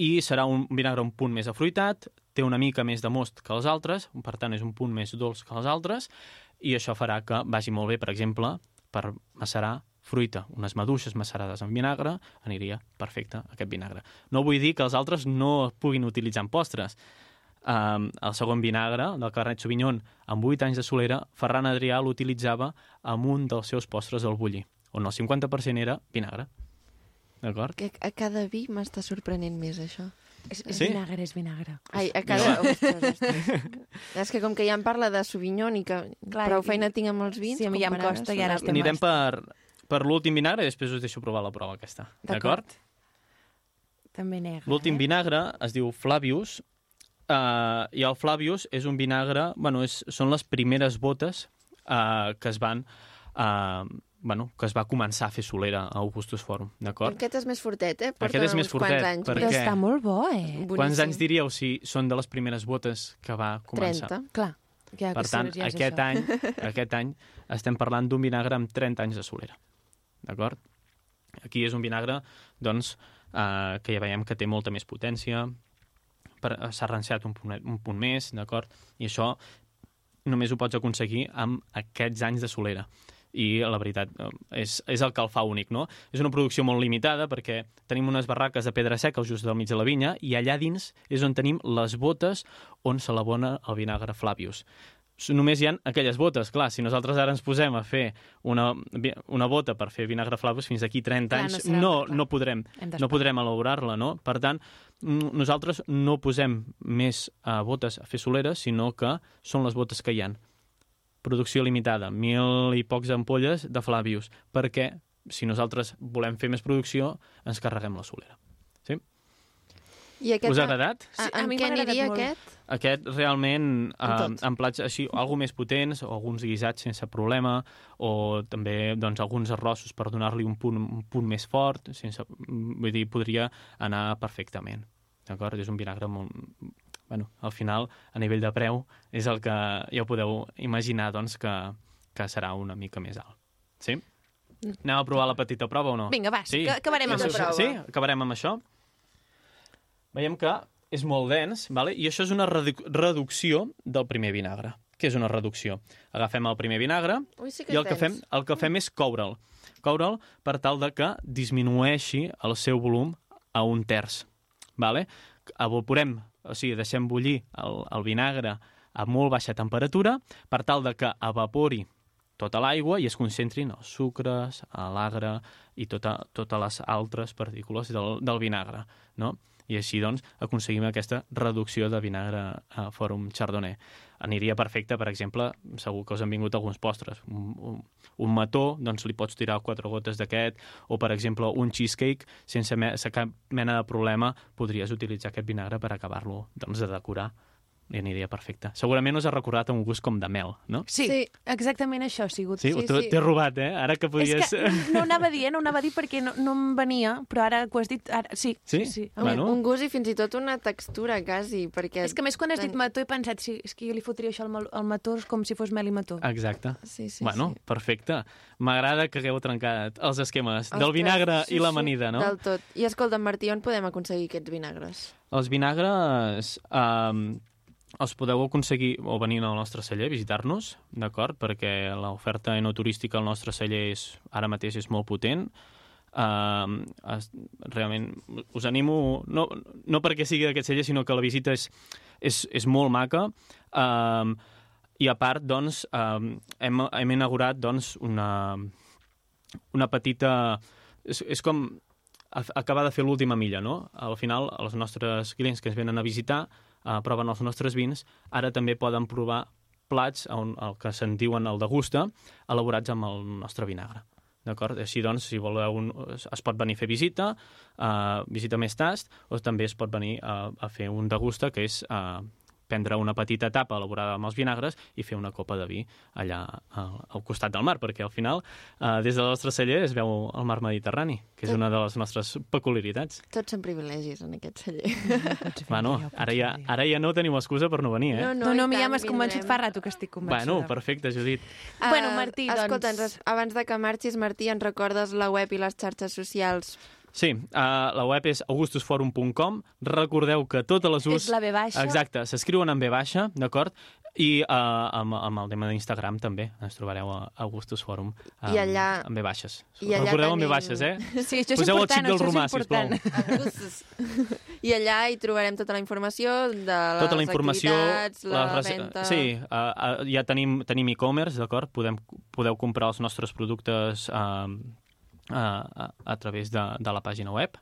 I serà un vinagre un punt més afruitat, té una mica més de most que els altres, per tant és un punt més dolç que els altres, i això farà que vagi molt bé, per exemple, per macerar fruita, unes maduixes macerades en vinagre, aniria perfecte aquest vinagre. No vull dir que els altres no es puguin utilitzar en postres. Um, el segon vinagre, del Cabernet Sauvignon, amb 8 anys de solera, Ferran Adrià l'utilitzava amb un dels seus postres al bullir, on el 50% era vinagre. D'acord? Que a cada vi m'està sorprenent més, això. És, és Sí? vinagre, és vinagre. Ai, a cada... Ostres, ostres. és que com que ja em parla de Sauvignon i que Clar, prou i- feina tinc amb els vins... Sí, a mi ja em costa i ara sonar-li. estem- Anirem per, per l'últim vinagre i després us deixo provar la prova aquesta. D'acord? També negre. L'últim eh? vinagre es diu Flavius, uh, i el Flavius és un vinagre... Bueno, és, són les primeres botes uh, que es van... Uh, bueno, que es va començar a fer solera a Augustus Forum, d'acord? Aquest és més fortet, eh? Porta Aquest és més fortet, anys. per Però està molt bo, eh? Boníssim. Quants anys diríeu si són de les primeres botes que va començar? 30. Clar. Ja, Per que tant, ja aquest això. any, aquest any estem parlant d'un vinagre amb 30 anys de solera. D'acord? Aquí és un vinagre, doncs, eh, que ja veiem que té molta més potència, per- s'ha ranciat un punt, un punt més, d'acord? I això només ho pots aconseguir amb aquests anys de solera. I la veritat eh, és, és el que el fa únic, no? És una producció molt limitada perquè tenim unes barraques de pedra seca just del mig de la vinya i allà dins és on tenim les botes on s'elabora el vinagre Flavius. Només hi ha aquelles botes, clar, si nosaltres ara ens posem a fer una, una bota per fer vinagre Flavius fins aquí 30 Clar, no anys, no, clar. no podrem no podrem elaborar-la, no? Per tant, mm, nosaltres no posem més uh, botes a fer soleres, sinó que són les botes que hi han. Producció limitada, mil i pocs ampolles de Flavius, perquè si nosaltres volem fer més producció, ens carreguem la solera. Sí? I aquest, Us ha agradat? A, Sí, a amb mi què aniria molt. aquest? Aquest realment Amb eh, en plats així, algo més potents, o alguns guisats sense problema, o també doncs, alguns arrossos per donar-li un punt, un punt més fort, sense, vull dir, podria anar perfectament. D'acord? És un vinagre molt... Bueno, al final, a nivell de preu, és el que ja podeu imaginar doncs, que, que serà una mica més alt. Sí? Anem a provar la petita prova o no? Vinga, va, que acabarem amb Això- això. Sí? Acabarem amb això? Veiem que és molt dens, vale? i això és una reduc reducció del primer vinagre. Què és una reducció? Agafem el primer vinagre Ui, sí que i el que, fem, el que fem és coure'l. Coure'l per tal de que disminueixi el seu volum a un terç. Vale? Evaporem, o sigui, deixem bullir el, el vinagre a molt baixa temperatura per tal de que evapori tota l'aigua i es concentrin els sucres, l'agre i tota, totes les altres partícules del, del vinagre, no? I així, doncs, aconseguim aquesta reducció de vinagre a fòrum chardonnay. Aniria perfecte, per exemple, segur que us han vingut alguns postres. Un, un, un mató, doncs li pots tirar quatre gotes d'aquest, o, per exemple, un cheesecake, sense me cap mena de problema, podries utilitzar aquest vinagre per acabar-lo doncs, de decorar li aniria perfecte. Segurament us ha recordat un gust com de mel, no? Sí, Sí. exactament això ha sigut. Sí, Sí, sí sí. t'he robat, eh? Ara que podies... És que no anava a dir, eh? no anava a dir perquè no, no em venia, però ara que ho has dit... Ara... Sí, Sí? sí. sí. Un, Bueno. un gust i fins i tot una textura, quasi, perquè... És que més quan has dit mató he pensat, sí, és que jo li fotria això al, al mató com si fos mel i mató. Exacte. Sí, sí, bueno, sí. perfecte. M'agrada que hagueu trencat els esquemes del Ostres, vinagre sí, i sí, l'amanida, no? Del tot. I escolta, Martí, on podem aconseguir aquests vinagres? Els vinagres um, els podeu aconseguir o venir al nostre celler, visitar-nos, d'acord? Perquè l'oferta enoturística al nostre celler és, ara mateix és molt potent. Um, es, realment us animo, no, no perquè sigui d'aquest celler, sinó que la visita és, és, és molt maca. Um, I a part, doncs, um, hem, hem inaugurat doncs, una, una petita... És, és com acabar de fer l'última milla, no? Al final, els nostres clients que ens venen a visitar eh, proven els nostres vins, ara també poden provar plats on, el que se'n diuen el degusta, elaborats amb el nostre vinagre. D'acord? Així, doncs, si voleu, un, es pot venir a fer visita, uh, visita més tast, o també es pot venir a, a fer un degusta, que és uh, prendre una petita tapa elaborada amb els vinagres i fer una copa de vi allà al, al costat del mar, perquè al final, uh, des del nostre celler es veu el mar Mediterrani, que és una de les nostres peculiaritats. Tots són privilegis en aquest celler. Bueno, ara ja, ara ja no teniu excusa per no venir, eh? No, no, i mi ja m'has convençut fa rato que estic convençuda. Bueno, perfecte, Judit. Bueno, Ah, Martí, Escolta, doncs- ens- abans de que marxis, Martí, ens recordes la web i les xarxes socials? Sí, uh, la web és augustusforum.com. Recordeu que totes les us... És la V baixa. Exacte, s'escriuen en V baixa, d'acord? I uh, amb, amb el tema d'Instagram també ens trobareu a Augustus Forum. amb- I allà- Amb V baixes. i allà Recordeu amb V tenim- baixes, eh? Sí, això és Poseu el important, xic del això és romà, important. sisplau. I allà hi trobarem tota la informació de les tota la informació... activitats, la les venda... Sí, uh, uh, ja tenim, tenim e-commerce, d'acord? Podem, podeu comprar els nostres productes uh, a, a través de, de la pàgina web,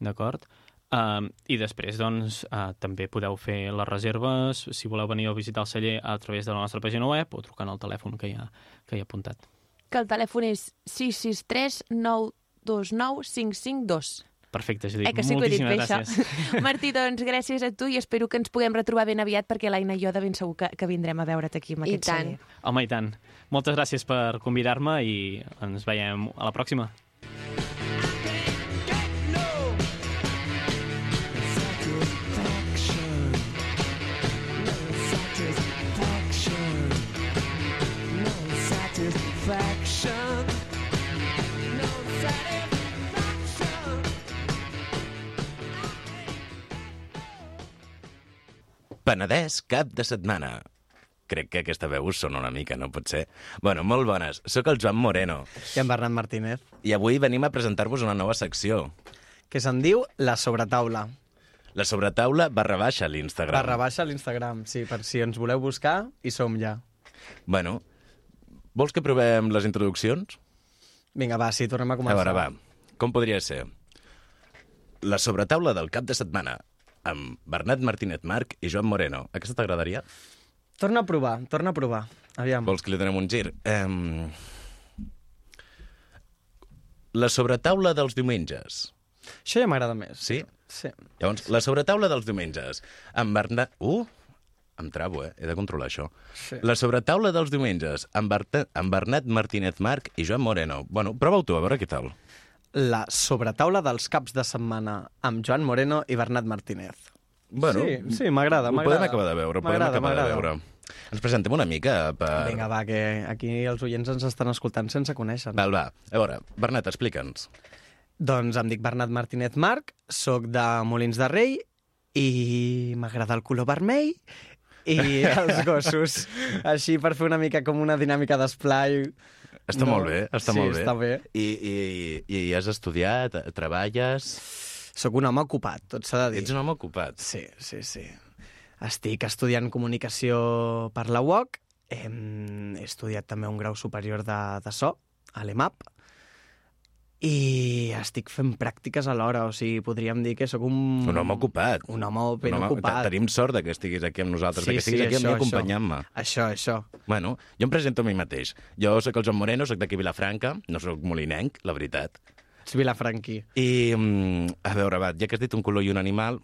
d'acord? Uh, I després, doncs, uh, també podeu fer les reserves, si voleu venir a visitar el celler a través de la nostra pàgina web o trucant al telèfon que hi ha, que hi ha apuntat. Que el telèfon és 663 929 552. Perfecte, Judit. Eh, que sí que dit Moltíssimes bé, gràcies. això. Martí, doncs, gràcies a tu i espero que ens puguem retrobar ben aviat perquè l'Aina i jo de ben segur que, que vindrem a veure't aquí amb I aquest tant. celler. Home, i tant. Moltes gràcies per convidar-me i ens veiem a la pròxima. Penedès, cap de setmana. Crec que aquesta veu us sona una mica, no pot ser? Bueno, molt bones. Sóc el Joan Moreno I en Bernat Martínez, i avui venim a presentar-vos una nova secció. que se'n diu La Sobretaula. La sobretaula barra baixa a l'Instagram. Barra baixa a l'Instagram, sí, per si ens voleu buscar, hi som ja. Bueno, vols que provem les introduccions? Vinga, va, sí, tornem a A començar. veure, va. Com podria ser? La sobretaula del cap de setmana amb Bernat Martínez Marc i Joan Moreno. Aquesta t'agradaria? Torna a provar, torna a provar. Aviam. Vols que li donem un gir? Um... La sobretaula dels diumenges. Això ja m'agrada més. Sí? Sí. Llavors, la sobretaula dels diumenges. Amb Bernat... Uh! Em trabo, eh? He de controlar això. Sí. La sobretaula dels diumenges amb, Berte... amb Bernat Martínez Marc i Joan Moreno. Bueno, prova-ho tu, a veure què tal. La sobretaula dels caps de setmana amb Joan Moreno i Bernat Martínez. Bueno, sí, sí, m'agrada, Ho m'agrada. podem acabar de veure, ho podem acabar de veure. Ens presentem una mica per... Vinga, va, que aquí els oients ens estan escoltant sense conèixer. Val, va. A veure, Bernat, explica'ns. Doncs em dic Bernat Martínez Marc, sóc de Molins de Rei i m'agrada el color vermell i els gossos. Així per fer una mica com una dinàmica d'esplai. Està No. molt bé, està Sí, molt bé. està bé. I, i, i, i has estudiat, treballes... Sóc un home ocupat, tot s'ha de dir. Ets un home ocupat. Sí, sí, sí. Estic estudiant comunicació per la UOC, he estudiat també un grau superior de, de so, a l'EMAP, i estic fent pràctiques alhora, o sigui, podríem dir que sóc un... Un home ocupat. Un home ben Un home- ocupat. Tenim sort de que estiguis aquí amb nosaltres, Sí, de que estiguis sí, aquí amb això, mi acompanyant-me. Això, això. Bueno, jo em presento a mi mateix. Jo sóc el Joan Moreno, sóc d'aquí Vilafranca, no sóc molinenc, la veritat. Ets vilafranquí. I, mm, a veure, va, ja que has dit un color i un animal,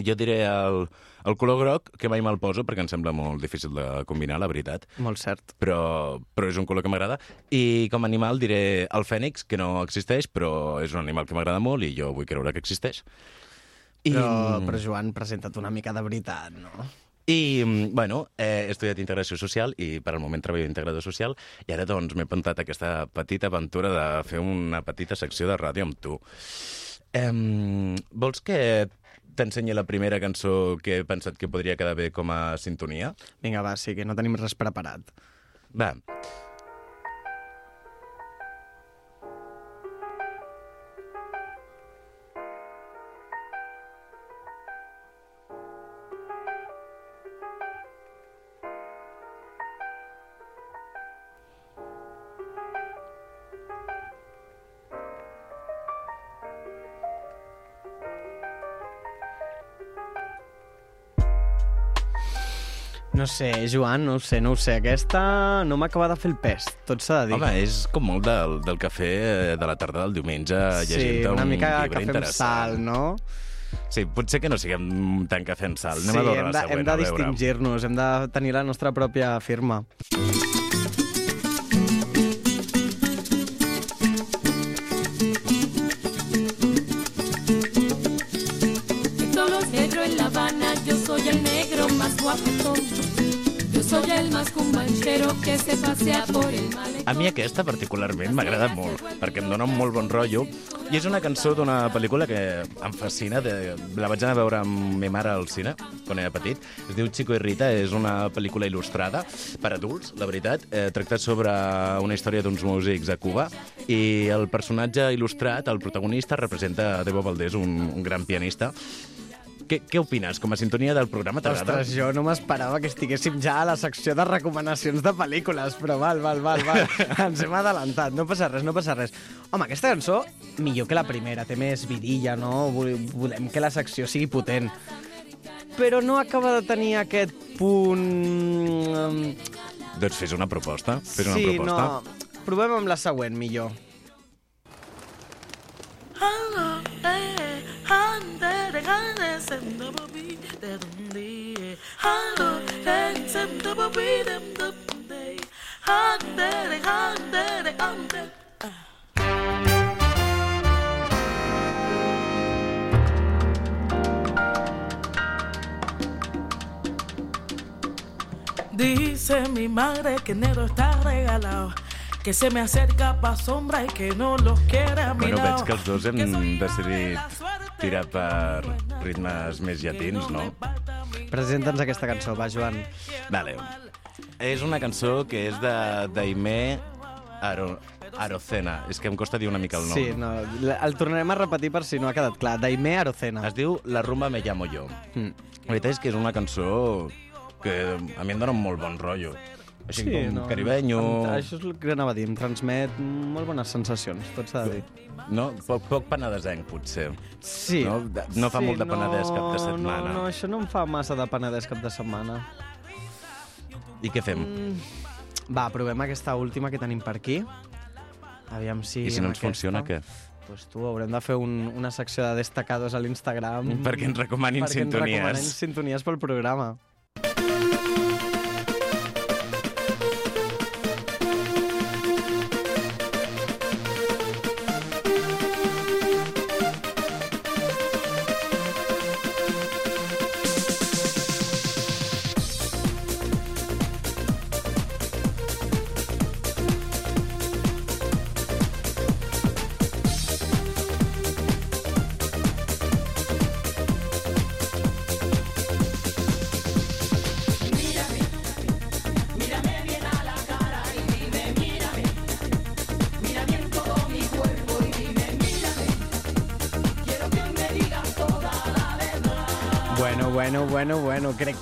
Jo diré el, el color groc, que mai me'l poso perquè em sembla molt difícil de combinar, la veritat. Molt cert. Però, però és un color que m'agrada. I com a animal diré el fènix, que no existeix, però és un animal que m'agrada molt i jo vull creure que existeix. I, Però, però Joan, presenta't una mica de veritat, no? I, mm, bueno, eh, he estudiat integració social i per al moment treballo d'integrador social i ara doncs m'he plantat aquesta petita aventura de fer una petita secció de ràdio amb tu. Eh, vols que t'ensenyi la primera cançó que he pensat que podria quedar bé com a sintonia? Vinga, va, sí, que no tenim res preparat. Va. No sé, Joan, no ho sé, no ho sé. Aquesta no m'acaba de fer el pes, tot s'ha de dir. Home, és com molt del, del cafè eh, de la tarda del diumenge sí, llegint una un mica llibre cafè amb sal, no? Sí, potser que no siguem tan cafè amb sal. Anem sí, a veure hem la de, següent, hem de distingir-nos, hem de tenir la nostra pròpia firma. Todos soy el más cumbanchero que se pasea por el malecón. A mi aquesta particularment m'agrada molt, perquè em dona un molt bon rotllo. I és una cançó d'una pel·lícula que em fascina. De... La vaig anar a veure amb ma mare al cine, quan era petit. Es diu Chico y Rita, és una pel·lícula il·lustrada per adults, la veritat. Eh, tracta sobre una història d'uns músics a Cuba i el personatge il·lustrat, el protagonista, representa Debo Valdés, un, un gran pianista. Què, què opines? Com a sintonia del programa t'agrada? Ostres, jo no m'esperava que estiguéssim ja a la secció de recomanacions de pel·lícules, però val, val, val, val. Ens hem adelantat, no passa res, no passa res. Home, aquesta cançó, millor que la primera, té més vidilla, no? Vol- Volem que la secció sigui potent. Però no acaba de tenir aquest punt... Doncs fes una proposta. Fes una sí, proposta. no. Provem amb la següent, millor. Dice mi madre que enero está regalado, que se me acerca pa' sombra y que no los quiere a mi Bueno, veig que els dos hem decidit tirar per ritmes més llatins, no? Presenta'ns aquesta cançó, va, Joan. Vale. És una cançó que és de Daimé Aro... Arocena. És que em costa dir una mica el nom. Sí, no, el tornarem a repetir per si no ha quedat clar. Daimé Arocena. Es diu La rumba me llamo yo. Mm. La veritat és que és una cançó que a mi em dona un molt bon rotllo. Així com caribenyo... Em- Això és el que anava a dir, em transmet molt bones sensacions, tot s'ha de dir. No? Poc, poc penedesenc, potser. Sí. No, no fa sí, molt de penedès cap de setmana. No, no, això no em fa massa de penedès cap de setmana. I què fem? Mm, va, provem aquesta última que tenim per aquí. Aviam si... I si no ens funciona, què? Pues tu, haurem de fer un, una secció de destacados a l'Instagram. Perquè ens recomanin perquè ens sintonies. recomanin sintonies pel programa.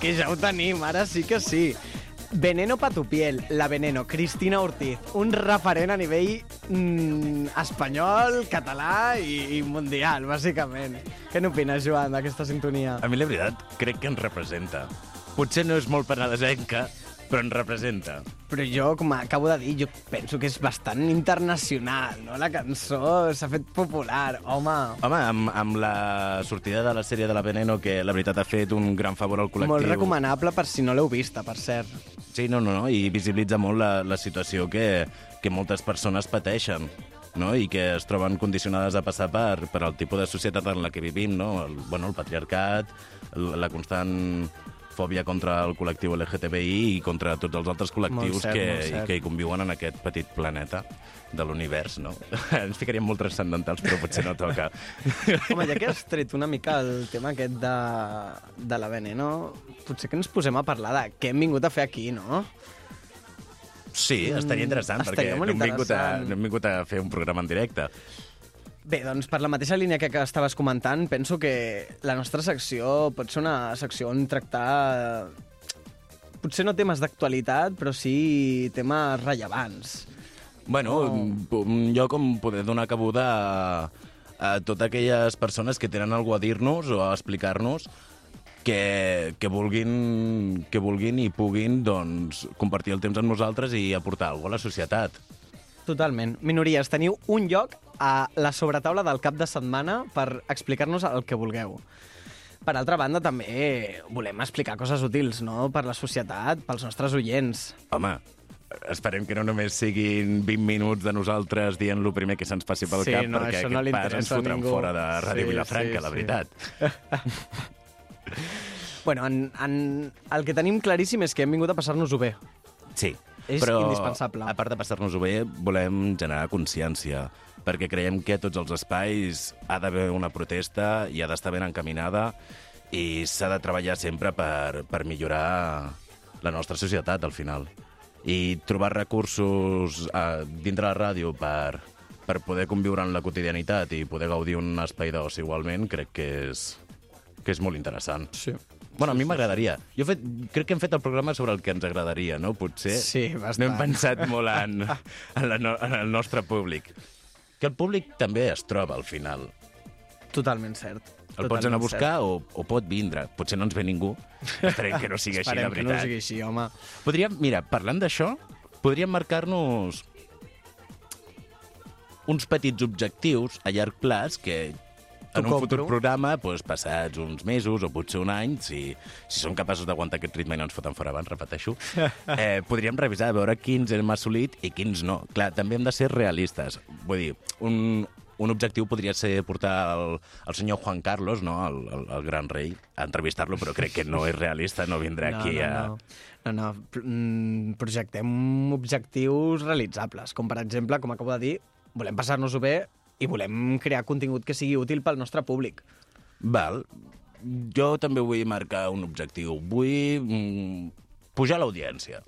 Que ja ho tenim, ara sí que sí. Veneno pa tu piel, la Veneno, Cristina Ortiz, un referent a nivell mm, espanyol, català i, i mundial, bàsicament. Què n'opines, Joan, d'aquesta sintonia? A mi, la veritat, crec que ens representa. Potser no és molt penedesenca, però ens representa. Però jo, com acabo de dir, jo penso que és bastant internacional, no? La cançó s'ha fet popular, home. Home, amb, amb la sortida de la sèrie de la Veneno, que la veritat ha fet un gran favor al col·lectiu. Molt recomanable per si no l'heu vista, per cert. Sí, no, no, no, i visibilitza molt la, la situació que, que moltes persones pateixen no? i que es troben condicionades a passar per, per el tipus de societat en la que vivim, no? el, bueno, el patriarcat, la constant fòbia contra el col·lectiu LGTBI i contra tots els altres col·lectius cert, que, que hi conviuen en aquest petit planeta de l'univers, no? Ens ficaríem molt transcendentals, però potser no toca. Home, ja que has tret una mica el tema aquest de, de la Veneno, potser que ens posem a parlar de què hem vingut a fer aquí, no? Sí, estaria interessant, Mm, Estaria perquè no hem, vingut a, no hem vingut a fer un programa en directe. Bé, doncs per la mateixa línia que, que estaves comentant, penso que la nostra secció pot ser una secció on tractar potser no temes d'actualitat, però sí temes rellevants. Bueno, Oh. lloc on poder donar cabuda a, a totes aquelles persones que tenen alguna a dir-nos o a explicar-nos que, que, vulguin, que vulguin i puguin doncs, compartir el temps amb nosaltres i aportar alguna a la societat. Totalment. Minories, teniu un lloc a la sobretaula del cap de setmana per explicar-nos el que vulgueu. Per altra banda, també volem explicar coses útils, no?, per la societat, pels nostres oients. Home, esperem que no només siguin 20 minuts de nosaltres dient el primer que se'ns passi pel Sí, cap, no, perquè no aquest pas ens fotran ningú. fora de Ràdio Sí, Vilafranca, sí, la sí. veritat. Bueno, en, en, el que tenim claríssim és que hem vingut a passar-nos-ho bé. Sí, És però indispensable. a part de passar-nos-ho bé, volem generar consciència, perquè creiem que a tots els espais ha d'haver una protesta i ha d'estar ben encaminada i s'ha de treballar sempre per, per millorar la nostra societat, al final. I trobar recursos eh, dintre la ràdio per, per poder conviure en la quotidianitat i poder gaudir un espai d'oci igualment, crec que és, que és molt interessant. Sí. Bueno, a mi m'agradaria. Jo fet, crec que hem fet el programa sobre el que ens agradaria, no? Potser Sí, bastant. no hem pensat molt en, en, la, no- en el nostre públic. Que el públic també es troba al final. Totalment cert. El pots anar a buscar o, o pot vindre. Potser no ens ve ningú. Esperem que no sigui així, la Esperem que no veritat. sigui així, home. Podríem, mira, parlant d'això, podríem marcar-nos uns petits objectius a llarg plaç que en un compro. futur programa, doncs, passats uns mesos o potser un any, si, si som capaços d'aguantar aquest ritme i no ens foten fora abans, repeteixo, eh, podríem revisar a veure quins hem assolit i quins no. Clar, també hem de ser realistes. Vull dir, un, un objectiu podria ser portar el, el senyor Juan Carlos, no? el, el, el gran rei, a entrevistar-lo, però crec que no és realista, no vindrà No, aquí no, a... no. No, no, mm, projectem objectius realitzables, com per exemple, com acabo de dir, volem passar-nos-ho bé i volem crear contingut que sigui útil pel nostre públic. Val. Jo també vull marcar un objectiu. Vull mm, pujar l'audiència.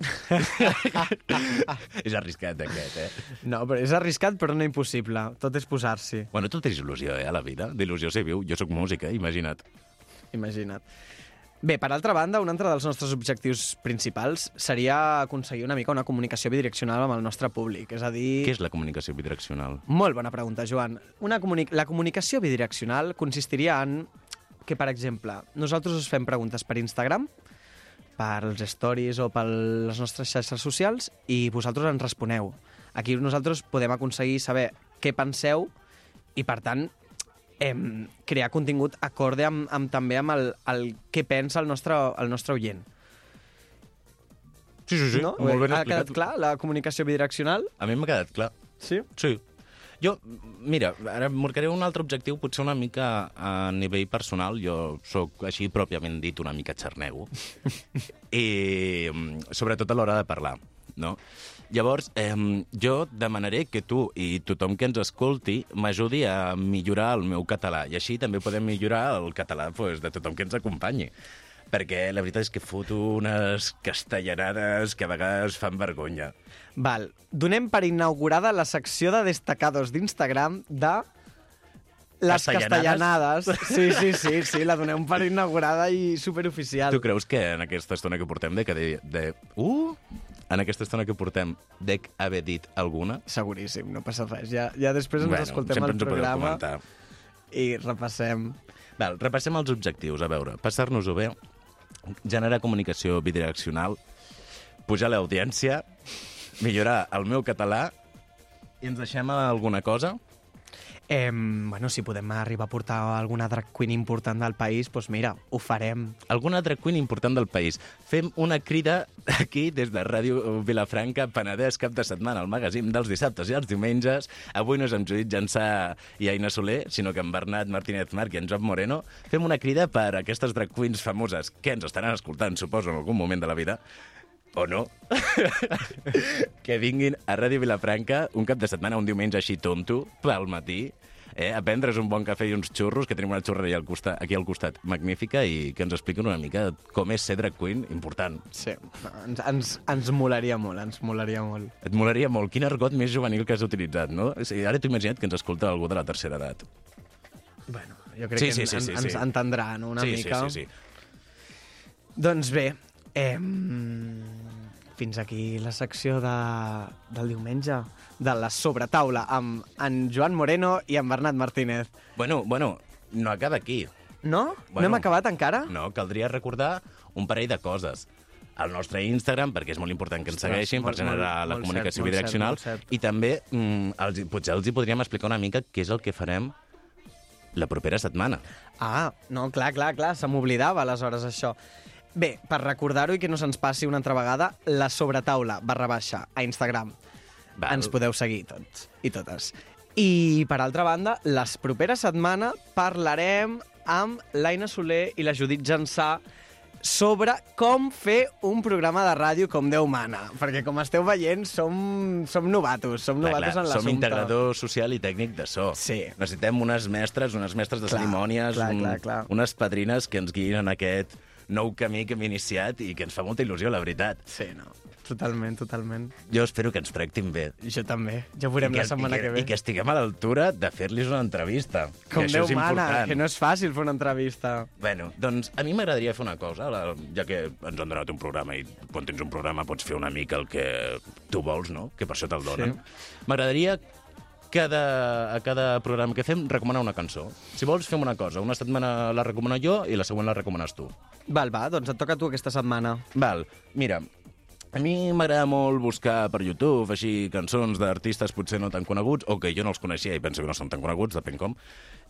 és arriscat, aquest, eh? No, però és arriscat, però no impossible. Tot és posar-s'hi, Bueno, tot és il·lusió, eh, a la vida. D'il·lusió se viu. Jo sóc música, imagina't. imagina't. Bé, per altra banda, un altre dels nostres objectius principals seria aconseguir una mica una comunicació bidireccional amb el nostre públic. És a dir... Què és la comunicació bidireccional? Molt bona pregunta, Joan. Una comuni la comunicació bidireccional consistiria en que, per exemple, nosaltres us fem preguntes per Instagram, pels stories o per les nostres xarxes socials i vosaltres ens responeu. Aquí nosaltres podem aconseguir saber què penseu i, per tant, em, crear contingut acorde amb, amb, també amb el, el què pensa el nostre, el nostre oient. Sí, sí, sí. No? Molt ben ha explicat. quedat clar la comunicació bidireccional? A mi m'ha quedat clar. Sí? Sí. Jo, mira, ara marcaré un altre objectiu, potser una mica a nivell personal. Jo sóc, així pròpiament dit, una mica xarnego. I mm, sobretot a l'hora de parlar, no? Llavors, eh, jo demanaré que tu i tothom que ens escolti m'ajudi a millorar el meu català. I així també podem millorar el català pues, de tothom que ens acompanyi. Perquè la veritat és que foto unes castellanades que a vegades fan vergonya. Val. Donem per inaugurada la secció de destacados d'Instagram de les Castellanades? Sí, sí, sí, sí, la donem per inaugurada i superoficial. Tu creus que en aquesta estona que portem de... de, de uh, en aquesta estona que portem dec haver dit alguna? Seguríssim, no passa res. Ja, ja després ens Bueno, escoltem el programa i repassem. Val, repassem els objectius, a veure. Passar-nos-ho bé, generar comunicació bidireccional, pujar l'audiència, millorar el meu català i ens deixem alguna cosa? Eh, bueno, si podem arribar a portar alguna drag queen important del país, doncs mira, ho farem. Alguna drag queen important del país. Fem una crida aquí des de Ràdio Vilafranca, Penedès, cap de setmana, al magazín dels dissabtes i els diumenges. Avui no és amb Judit Jansà i Aina Soler, sinó que amb Bernat Martínez Marc i en Joan Moreno. Fem una crida per a aquestes drag queens famoses que ens estaran escoltant, suposo, en algun moment de la vida, o no, que vinguin a Ràdio Vilafranca un cap de setmana, un diumenge així tonto, pel matí, eh, a prendre's un bon cafè i uns xurros, que tenim una xurreria al costat, aquí al costat magnífica, i que ens expliquin una mica com és ser drag queen important. Sí, ens, ens, ens molaria molt, ens molaria molt. Et molaria molt. Quin argot més juvenil que has utilitzat, no? O sigui, ara t'ho imagina't que ens escolta algú de la tercera edat. Bueno, jo crec Sí, que sí, en- sí, sí, en- ens sí. entendran una sí, mica. Sí, sí, sí. Doncs bé, eh, fins aquí la secció de, del diumenge de la sobretaula amb en Joan Moreno i en Bernat Martínez. Bueno, bueno, no acaba aquí. No? Bueno. no hem acabat encara? No, caldria recordar un parell de coses. El nostre Instagram, perquè és molt important que ens Ostres, segueixin molt, per generar molt, la molt comunicació cert, molt bidireccional. cert, molt cert. I també, mm, els, potser els hi podríem explicar una mica què és el que farem la propera setmana. Ah, no, clar, clar, clar, se m'oblidava aleshores això. Bé, per recordar-ho i que no se'ns passi una altra vegada, la sobretaula barra baixa a Instagram. Val. Ens podeu seguir tots i totes. I, per altra banda, les properes setmana parlarem amb l'Aina Soler i la Judit Jansà sobre com fer un programa de ràdio com Déu mana. Perquè, com esteu veient, som, som novatos, som Clar, novatos clar, en som l'assumpte. integrador social i tècnic de so. Sí. Necessitem unes mestres, unes mestres de Clar, cerimònies, clar, un- clar, clar. unes padrines que ens guiïn en aquest nou camí que hem iniciat i que ens fa molta il·lusió, la veritat. Sí, no. Totalment, totalment. Jo espero que ens tractin bé. Jo també. Ja veurem I la setmana i que ve. I que estiguem a l'altura de fer-los una entrevista. Com que Déu mana, important. que no és fàcil fer una entrevista. Bueno, doncs a mi m'agradaria fer una cosa, ja que ens han donat un programa i quan tens un programa pots fer una mica el que tu vols, no? Que per això te'l donen. Sí. M'agradaria cada, a cada programa que fem recomanar una cançó. Si vols, fem una cosa. Una setmana la recomano jo i la següent la recomanes tu. Val, va, doncs et toca a tu aquesta setmana. Val, mira, a mi m'agrada molt buscar per YouTube així cançons d'artistes potser no tan coneguts, o que jo no els coneixia i penso que no són tan coneguts, depèn com.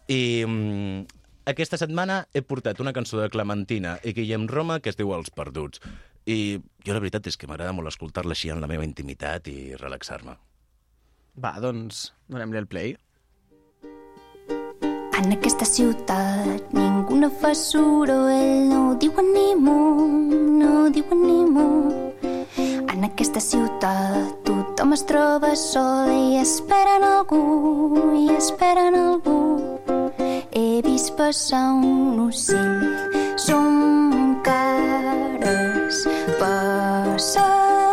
I mm, aquesta setmana he portat una cançó de Clementina i Guillem Roma que es diu Els Perduts. I jo la veritat és que m'agrada molt escoltar-la així en la meva intimitat i relaxar-me. Va, doncs, donem-li el play. En aquesta ciutat ningú no fa soroll, no diuen ni mu, no diuen ni mu. En aquesta ciutat tothom es troba sol i esperen algú, i esperen algú. He vist passar un ocell, som cares passatgeres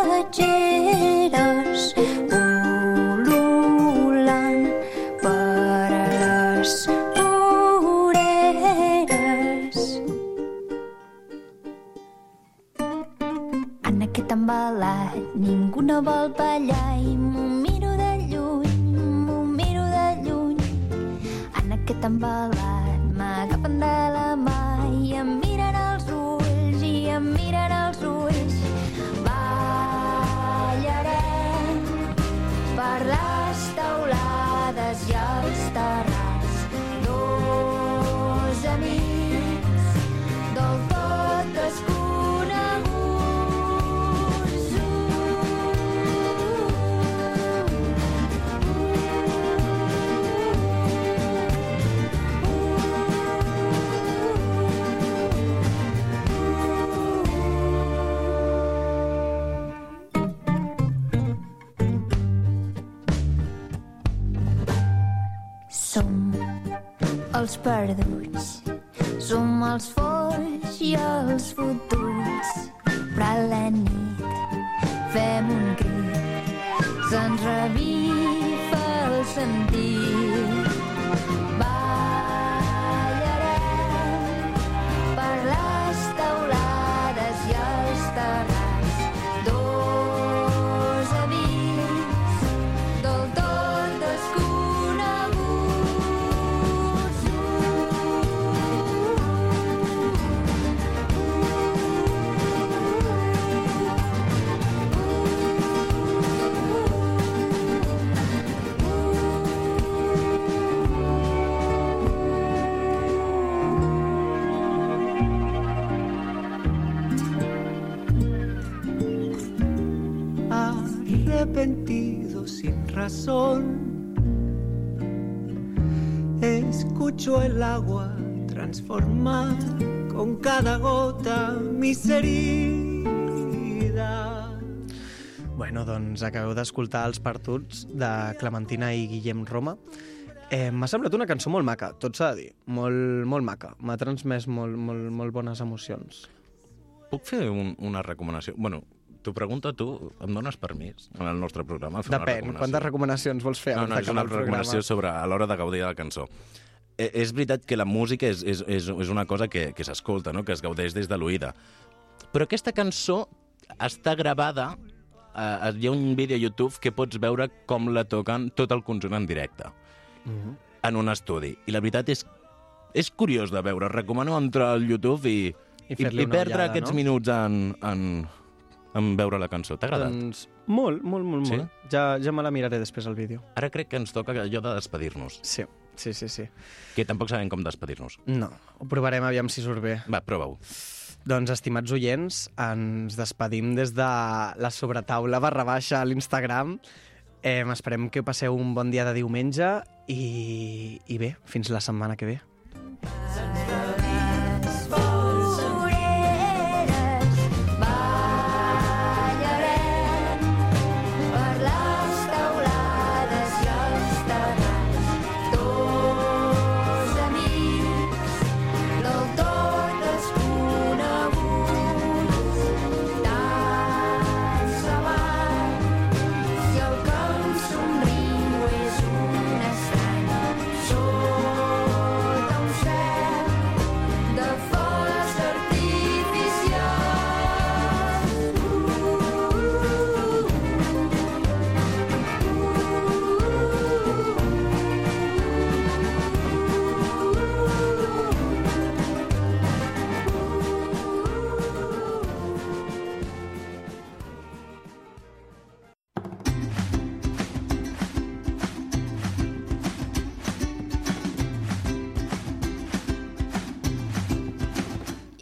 Aquest embalat ningú no vol ballar i m'ho miro de lluny, m'ho miro de lluny. En aquest embalat m'agafen de la mà i em miren els ulls, i em miren els ulls. Ballarem per les taulades i els terrats. Els perduts, som els folls i els fotuts, però a la nit fem un crit, se'ns revifa el sentit. Corazón. Escucho el agua transformar con cada gota mis heridas. Bueno, doncs acabeu d'escoltar els partuts de Clementina i Guillem Roma. Eh, M'ha semblat una cançó molt maca, tot s'ha de dir. Molt, molt maca. M'ha transmès molt, molt, molt bones emocions. Puc fer un, una recomanació? Bueno, t'ho pregunto a tu, em dones permís en el nostre programa? fer Depèn, recomanació? quantes recomanacions vols fer? No, no, és una el programa? recomanació sobre a l'hora de gaudir de la cançó. Eh, és veritat que la música és, és, és, és una cosa que, que s'escolta, no? que es gaudeix des de l'oïda. Però aquesta cançó està gravada, eh, hi ha un vídeo a YouTube que pots veure com la toquen tot el conjunt en directe, Mhm. en un estudi. I la veritat és, és curiós de veure. Recomano entrar al YouTube i, I i una perdre ullada, aquests no? minuts en, en, en veure la cançó. T'ha agradat? Doncs molt, molt, molt, Sí? molt. Ja, ja me la miraré després al vídeo. Ara crec que ens toca allò de despedir-nos. Sí, sí, sí, sí. Que tampoc sabem com despedir-nos. No, ho provarem aviam si surt bé. Va, prova-ho. Doncs, estimats oients, ens despedim des de la sobretaula barra baixa a l'Instagram. Eh, esperem que passeu un bon dia de diumenge i, i bé, fins la setmana que ve. Ballarem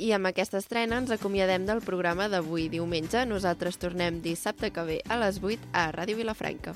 I amb aquesta estrena ens acomiadem del programa d'avui diumenge. Nosaltres tornem dissabte que ve a les 8 a Ràdio Vilafranca.